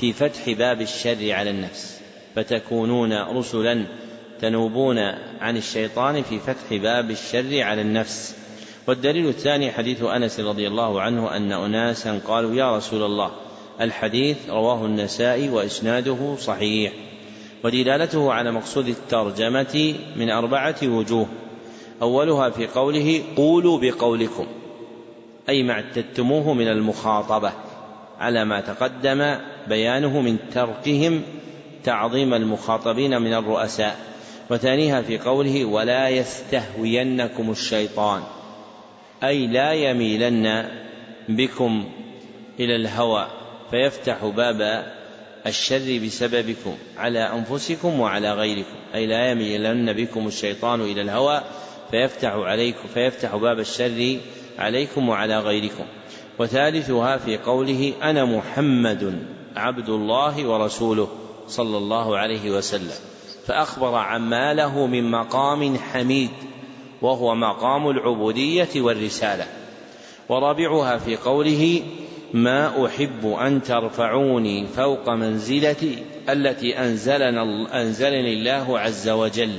في فتح باب الشر على النفس. فتكونون رسلا تنوبون عن الشيطان في فتح باب الشر على النفس. والدليل الثاني حديث أنس رضي الله عنه أن أناسا قالوا يا رسول الله الحديث رواه النسائي وإسناده صحيح. ودلالته على مقصود الترجمة من أربعة وجوه. أولها في قوله قولوا بقولكم أي ما اعتدتموه من المخاطبة على ما تقدم بيانه من تركهم تعظيم المخاطبين من الرؤساء. وثانيها في قوله ولا يستهوينكم الشيطان أي لا يميلن بكم إلى الهوى فيفتح باب الشر بسببكم على أنفسكم وعلى غيركم أي لا يميلن بكم الشيطان إلى الهوى فيفتح عليكم فيفتح باب الشر عليكم وعلى غيركم. وثالثها في قوله أنا محمد عبد الله ورسوله صلى الله عليه وسلم. فأخبر عما له من مقام حميد وهو مقام العبودية والرسالة. ورابعها في قوله ما أحب أن ترفعوني فوق منزلتي التي انزلنا أنزلني الله عز وجل.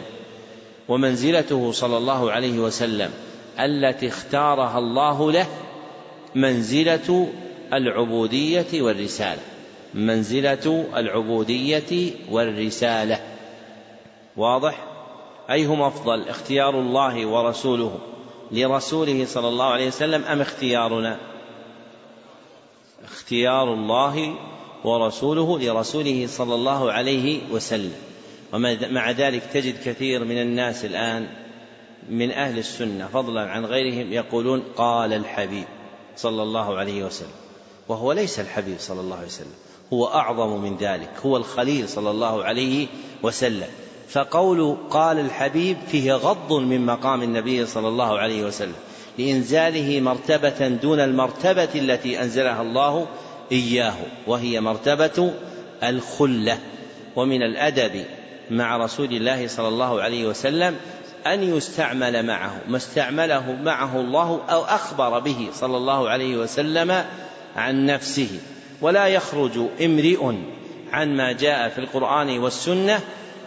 ومنزلته صلى الله عليه وسلم التي اختارها الله له منزلة العبودية والرسالة. منزلة العبودية والرسالة. واضح؟ أيهما أفضل اختيار الله ورسوله لرسوله صلى الله عليه وسلم أم اختيارنا؟ اختيار الله ورسوله لرسوله صلى الله عليه وسلم. ومع ذلك تجد كثير من الناس الآن من أهل السنة فضلا عن غيرهم يقولون قال الحبيب صلى الله عليه وسلم وهو ليس الحبيب صلى الله عليه وسلم هو أعظم من ذلك هو الخليل صلى الله عليه وسلم. فقول قال الحبيب فيه غض من مقام النبي صلى الله عليه وسلم لإنزاله مرتبة دون المرتبة التي أنزلها الله إياه وهي مرتبة الخلة ومن الأدب مع رسول الله صلى الله عليه وسلم أن يستعمل معه ما استعمله معه الله أو أخبر به صلى الله عليه وسلم عن نفسه. ولا يخرج امرئ عن ما جاء في القرآن والسنة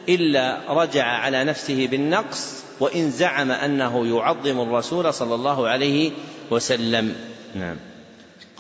إلا رجع على نفسه بالنقص وإن زعم أنه يعظم الرسول صلى الله عليه وسلم. نعم.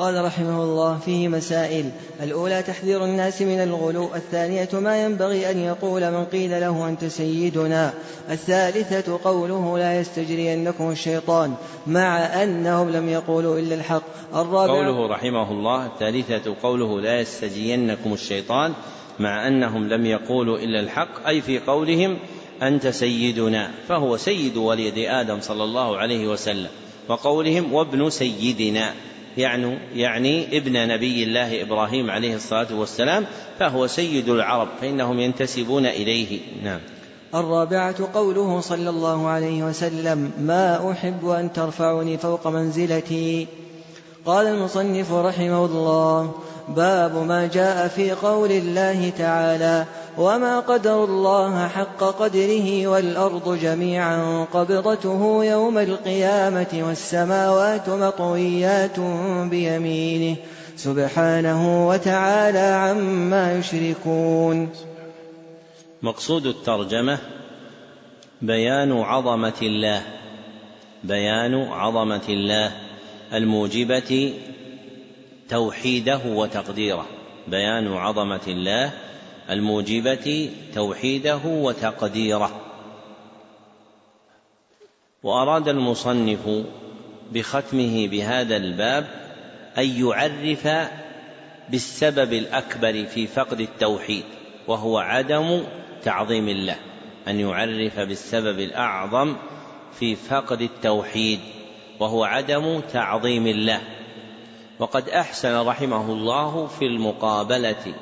قال رحمه الله فيه مسائل. الأولى تحذير الناس من الغلو الثانية ما ينبغي أن يقول من قيل له أنت سيدنا. الثالثة قوله لا يستجرينكم الشيطان مع أنهم لم يقولوا إلا الحق. الرابع قوله رحمه الله الثالثة قوله لا يستجرينكم الشيطان مع أنهم لم يقولوا إلا الحق أي في قولهم أنت سيدنا فهو سيد وليد آدم صلى الله عليه وسلم وقولهم وابن سيدنا. يعني يعني ابن نبي الله إبراهيم عليه الصلاة والسلام فهو سيد العرب فإنهم ينتسبون إليه. نعم. الرابعة قوله صلى الله عليه وسلم ما أحب أن ترفعني فوق منزلتي. قال المصنف رحمه الله باب ما جاء في قول الله تعالى وما قدر الله حق قدره والأرض جميعا قبضته يوم القيامة والسماوات مطويات بيمينه سبحانه وتعالى عما يشركون مقصود الترجمة بيان عظمة الله بيان عظمة الله الموجبة توحيده وتقديره. بيان عظمة الله الموجبة توحيده وتقديره. وأراد المصنف بختمه بهذا الباب أن يعرف بالسبب الأكبر في فقد التوحيد وهو عدم تعظيم الله. أن يعرف بالسبب الأعظم في فقد التوحيد وهو عدم تعظيم الله. وقد أحسن رحمه الله في المقابلة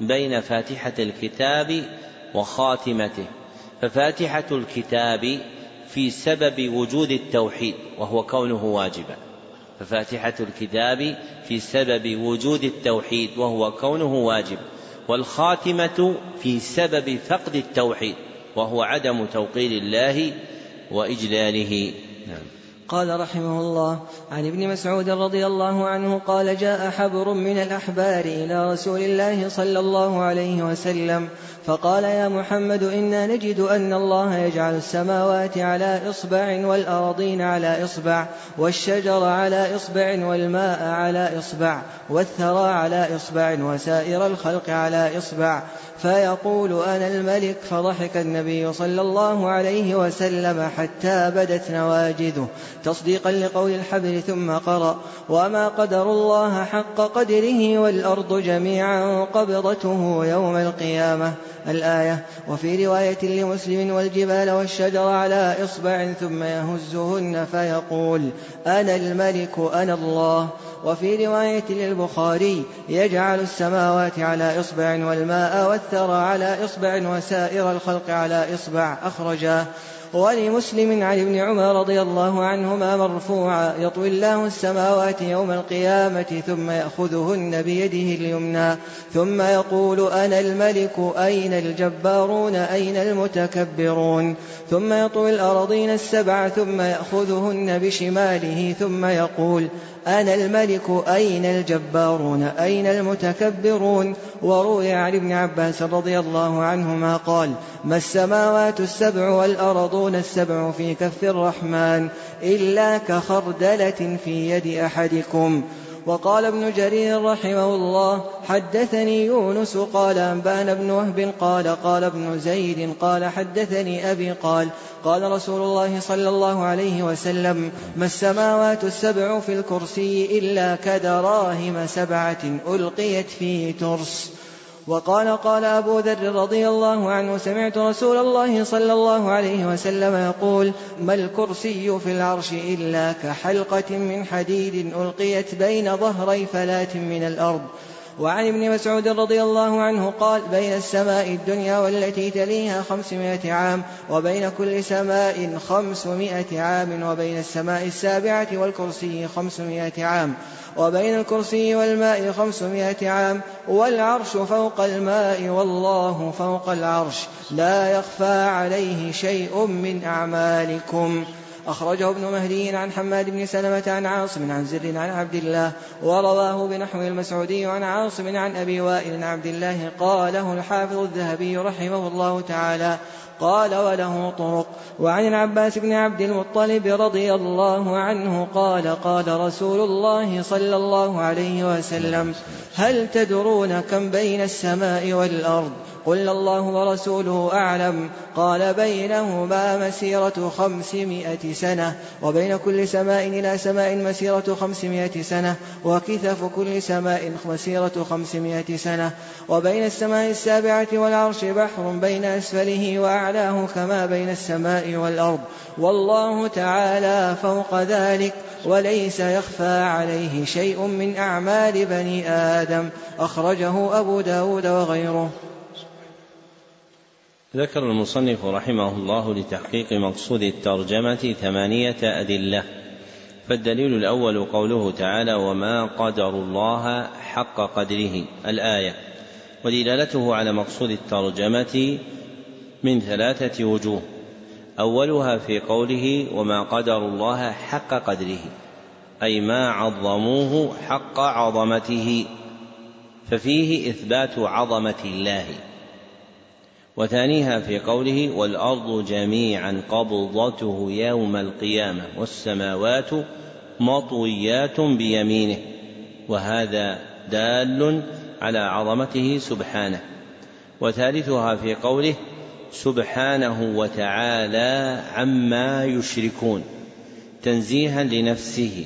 بين فاتحة الكتاب وخاتمته. ففاتحة الكتاب في سبب وجود التوحيد وهو كونه واجبا. ففاتحة الكتاب في سبب وجود التوحيد وهو كونه واجب. والخاتمة في سبب فقد التوحيد وهو عدم توقير الله وإجلاله. نعم. قال رحمه الله عن ابن مسعود رضي الله عنه قال جاء حبر من الأحبار إلى رسول الله صلى الله عليه وسلم فقال يا محمد إنا نجد أن الله يجعل السماوات على إصبع والأراضين على إصبع والشجر على إصبع والماء على إصبع والثرى على إصبع وسائر الخلق على إصبع. فيقول أنا الملك فضحك النبي صلى الله عليه وسلم حتى بدت نواجذه. تصديقا لقول الحبر ثم قرأ وما قدر الله حق قدره والأرض جميعا قبضته يوم القيامة. الآية وفي رواية لمسلم والجبال والشجر على إصبع ثم يهزهن فيقول أنا الملك أنا الله. وفي رواية للبخاري يجعل السماوات على إصبع والماء والثرى على إصبع وسائر الخلق على إصبع أخرجاه ولمسلم عن ابن عمر رضي الله عنهما مرفوعا يطوي الله السماوات يوم القيامة ثم يأخذهن بيده اليمنى ثم يقول أنا الملك أين الجبارون أين المتكبرون ثم يطوي الأرضين السبع ثم يأخذهن بشماله ثم يقول أنا الملك أين الجبارون أين المتكبرون وروي عن ابن عباس رضي الله عنهما قال ما السماوات السبع والأرضون السبع في كف الرحمن إلا كخردلة في يد أحدكم وقال ابن جرير رحمه الله حدثني يونس قال أنبأنا ابن وهب قال قال ابن زيد قال حدثني أبي قال قال رسول الله صلى الله عليه وسلم ما السماوات السبع في الكرسي إلا كدراهم سبعة ألقيت في ترس. وقال قال أبو ذر رضي الله عنه سمعت رسول الله صلى الله عليه وسلم يقول ما الكرسي في العرش إلا كحلقة من حديد ألقيت بين ظهري فلاة من الأرض. وعن ابن مسعود رضي الله عنه قال بين السماء الدنيا والتي تليها خمسمائة عام وبين كل سماء خمسمائة عام وبين السماء السابعة والكرسي خمسمائة عام. وبين الكرسي والماء خمسمائة عام والعرش فوق الماء والله فوق العرش. لا يخفى عليه شيء من أعمالكم. أخرجه ابن مهدي عن حماد بن سلمة عن عاصم عن زر عن عبد الله ورواه بنحو المسعودي عن عاصم عن أبي وائل عن عبد الله قاله الحافظ الذهبي رحمه الله تعالى. قال وله طرق. وعن العباس بن عبد المطلب رضي الله عنه قال قال رسول الله صلى الله عليه وسلم هل تدرون كم بين السماء والأرض؟ قل الله ورسوله أعلم. قال بينهما مسيرة خمسمائة سنة وبين كل سماء إلى سماء مسيرة خمسمائة سنة وكثف كل سماء مسيرة خمسمائة سنة. وبين السماء السابعة والعرش بحر بين أسفله وأعلاه كما بين السماء والأرض. والله تعالى فوق ذلك وليس يخفى عليه شيء من أعمال بني آدم. أخرجه أبو داود وغيره. ذكر المصنف رحمه الله لتحقيق مقصود الترجمة ثمانية أدلة. فالدليل الأول قوله تعالى وما قدر الله حق قدره الآية. ودلالته على مقصود الترجمة من ثلاثة وجوه. أولها في قوله وما قدر الله حق قدره أي ما عظموه حق عظمته. ففيه إثبات عظمة الله. وثانيها في قوله والأرض جميعا قبضته يوم القيامة والسماوات مطويات بيمينه وهذا دال على عظمته سبحانه. وثالثها في قوله سبحانه وتعالى عما يشركون تنزيها لنفسه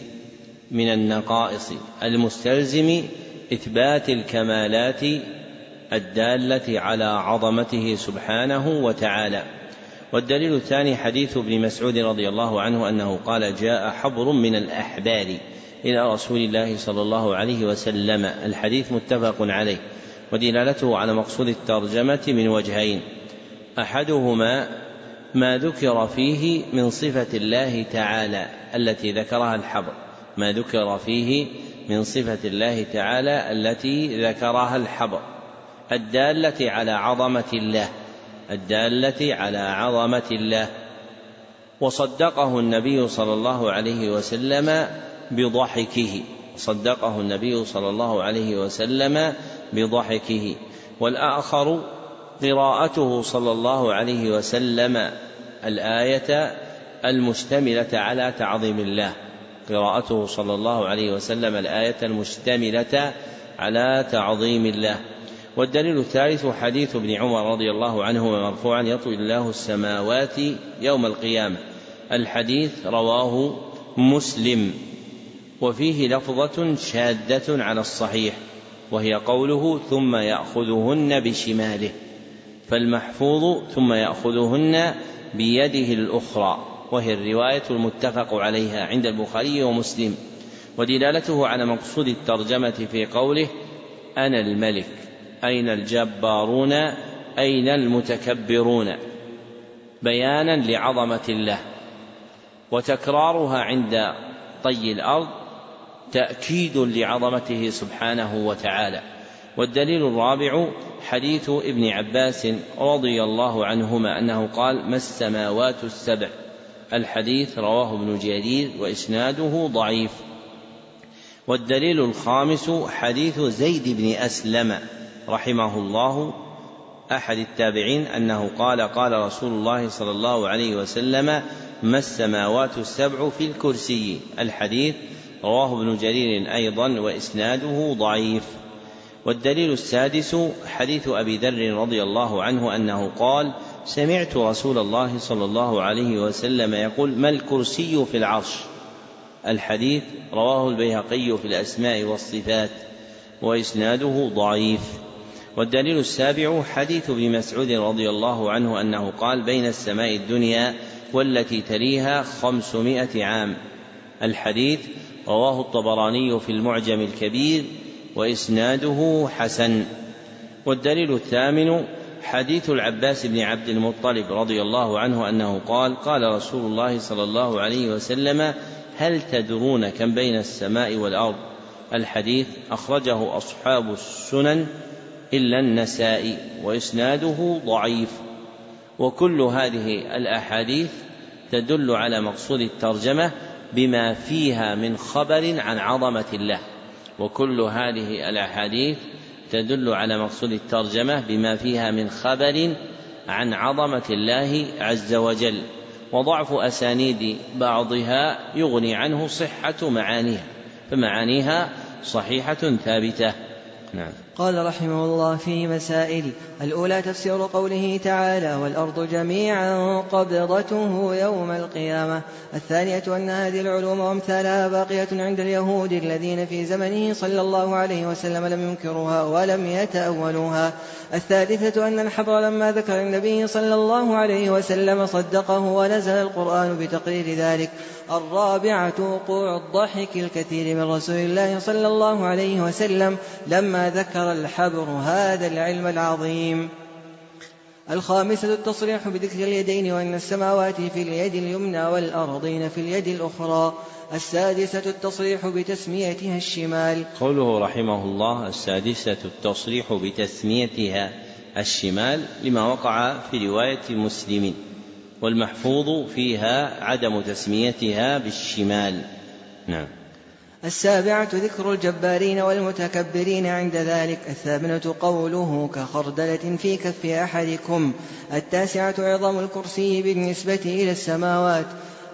من النقائص المستلزم إثبات الكمالات الدالة على عظمته سبحانه وتعالى. والدليل الثاني حديث ابن مسعود رضي الله عنه أنه قال جاء حبر من الأحبار إلى رسول الله صلى الله عليه وسلم. الحديث متفق عليه ودلالته على مقصود الترجمة من وجهين. أحدهما ما ذكر فيه من صفة الله تعالى التي ذكرها الحبر. ما ذكر فيه من صفة الله تعالى التي ذكرها الحبر. الدالة على عظمة الله الدالة على عظمة الله. وصدقه النبي صلى الله عليه وسلم بضحكه صدقه النبي صلى الله عليه وسلم بضحكه. والآخر قراءته صلى الله عليه وسلم الآية المشتملة على تعظيم الله. قراءته صلى الله عليه وسلم الآية المشتملة على تعظيم الله. والدليل الثالث حديث ابن عمر رضي الله عنهما مرفوعا يطوي الله السماوات يوم القيامة. الحديث رواه مسلم. وفيه لفظة شاذة على الصحيح وهي قوله ثم يأخذهن بشماله فالمحفوظ ثم يأخذهن بيده الأخرى وهي الرواية المتفق عليها عند البخاري ومسلم. ودلالته على مقصود الترجمة في قوله أنا الملك. أين الجبارون؟ أين المتكبرون؟ بيانا لعظمة الله. وتكرارها عند طي الأرض تأكيد لعظمته سبحانه وتعالى. والدليل الرابع حديث ابن عباس رضي الله عنهما أنه قال ما السماوات السبع؟ الحديث رواه ابن جرير وإسناده ضعيف. والدليل الخامس حديث زيد بن أسلم رحمه الله أحد التابعين أنه قال قال رسول الله صلى الله عليه وسلم ما السماوات السبع في الكرسي؟ الحديث رواه ابن جرير أيضا وإسناده ضعيف. والدليل السادس حديث أبي ذر رضي الله عنه أنه قال سمعت رسول الله صلى الله عليه وسلم يقول ما الكرسي في العرش الحديث رواه البيهقي في الأسماء والصفات وإسناده ضعيف. والدليل السابع حديث ابن مسعود رضي الله عنه أنه قال بين السماء الدنيا والتي تليها خمسمائة عام. الحديث رواه الطبراني في المعجم الكبير وإسناده حسن. والدليل الثامن حديث العباس بن عبد المطلب رضي الله عنه أنه قال قال رسول الله صلى الله عليه وسلم هل تدرون كم بين السماء والأرض؟ الحديث أخرجه أصحاب السنن إلا النسائي وإسناده ضعيف. وكل هذه الأحاديث تدل على مقصود الترجمة بما فيها من خبر عن عظمة الله. وكل هذه الأحاديث تدل على مقصود الترجمة بما فيها من خبر عن عظمة الله عز وجل. وضعف أسانيد بعضها يغني عنه صحة معانيها فمعانيها صحيحة ثابتة. نعم. قال رحمه الله في مسائل الأولى تفسير قوله تعالى والأرض جميعا قبضته يوم القيامة. الثانية أن هذه العلوم وأمثالها باقية عند اليهود الذين في زمنه صلى الله عليه وسلم لم ينكروها ولم يتأولوها. الثالثة أن الحبر لما ذكر النبي صلى الله عليه وسلم صدقه ونزل القرآن بتقرير ذلك. الرابعة وقوع الضحك الكثير من رسول الله صلى الله عليه وسلم لما ذكر الحبر. هذا العلم العظيم. الخامسة التصريح بذكر اليدين وأن السماوات في اليد اليمنى والأرضين في اليد الأخرى. السادسة التصريح بتسميتها الشمال. قوله رحمه الله السادسة التصريح بتسميتها الشمال لما وقع في رواية مسلم. والمحفوظ فيها عدم تسميتها بالشمال. نعم. السابعة ذكر الجبارين والمتكبرين عند ذلك الثامنة قوله كخردلة في كف أحدكم التاسعة عظم الكرسي بالنسبة إلى السماوات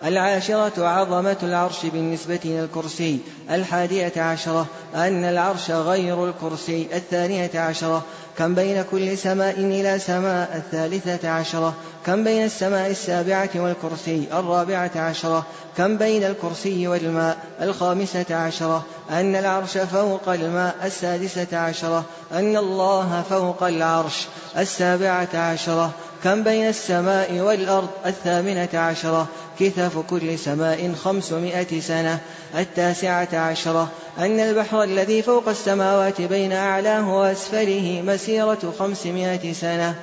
العاشرة عظمة العرش بالنسبة إلى الكرسي الحادية عشرة أن العرش غير الكرسي الثانية عشرة كم بين كل سماء إلى سماء الثالثة عشرة كم بين السماء السابعة والكرسي الرابعة عشرة كم بين الكرسي والماء الخامسة عشرة أن العرش فوق الماء السادسة عشرة أن الله فوق العرش السابعة عشرة كم بين السماء والأرض؟ الثامنة عشرة. كثف كل سماء خمسمائة سنة. التاسعة عشرة. أن البحر الذي فوق السماوات بين أعلاه وأسفله مسيرة خمسمائة سنة.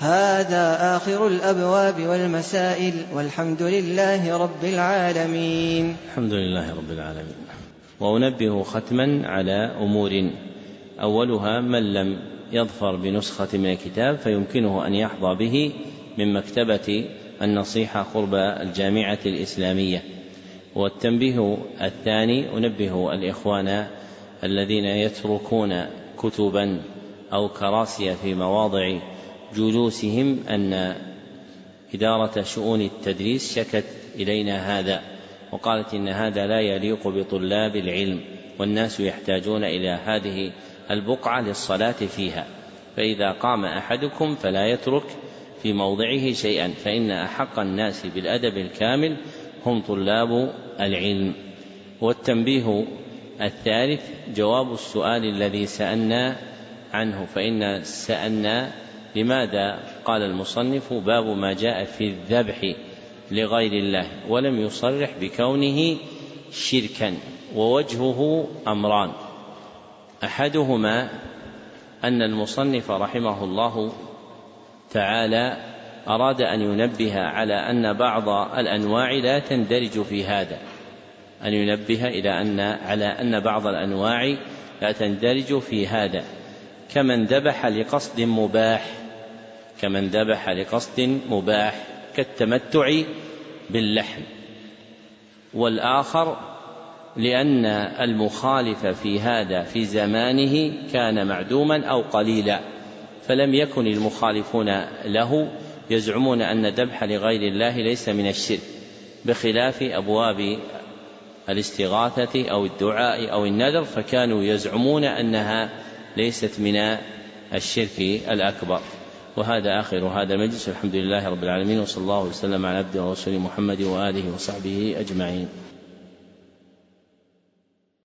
هذا آخر الأبواب والمسائل. والحمد لله رب العالمين. الحمد لله رب العالمين. وأنبه ختما على أمور. أولها من لم يظفر بنسخة من الكتاب فيمكنه أن يحظى به من مكتبة النصيحة قرب الجامعة الإسلامية. والتنبيه الثاني أنبه الإخوان الذين يتركون كتبا أو كراسي في مواضع جلوسهم أن إدارة شؤون التدريس شكت إلينا هذا وقالت إن هذا لا يليق بطلاب العلم والناس يحتاجون إلى هذه البقعة للصلاة فيها فإذا قام أحدكم فلا يترك في موضعه شيئا فإن أحق الناس بالأدب الكامل هم طلاب العلم. والتنبيه الثالث جواب السؤال الذي سألنا عنه فإن سألنا لماذا؟ قال المصنف باب ما جاء في الذبح لغير الله ولم يصرح بكونه شركا ووجهه أمران. أحدهما أن المصنف رحمه الله تعالى أراد أن ينبه على أن بعض الأنواع لا تندرج في هذا أن ينبه إلى أن على أن بعض الأنواع لا تندرج في هذا. كمن ذبح لقصد مباح كمن ذبح لقصد مباح كالتمتع باللحم والآخر لأن المخالف في هذا في زمانه كان معدوما أو قليلا فلم يكن المخالفون له يزعمون أن الذبح لغير الله ليس من الشرك بخلاف أبواب الاستغاثة أو الدعاء أو النذر فكانوا يزعمون أنها ليست من الشرك الأكبر. وهذا آخر هذا المجلس الحمد لله رب العالمين وصلى الله وسلم على عبده ورسوله محمد وآله وصحبه أجمعين.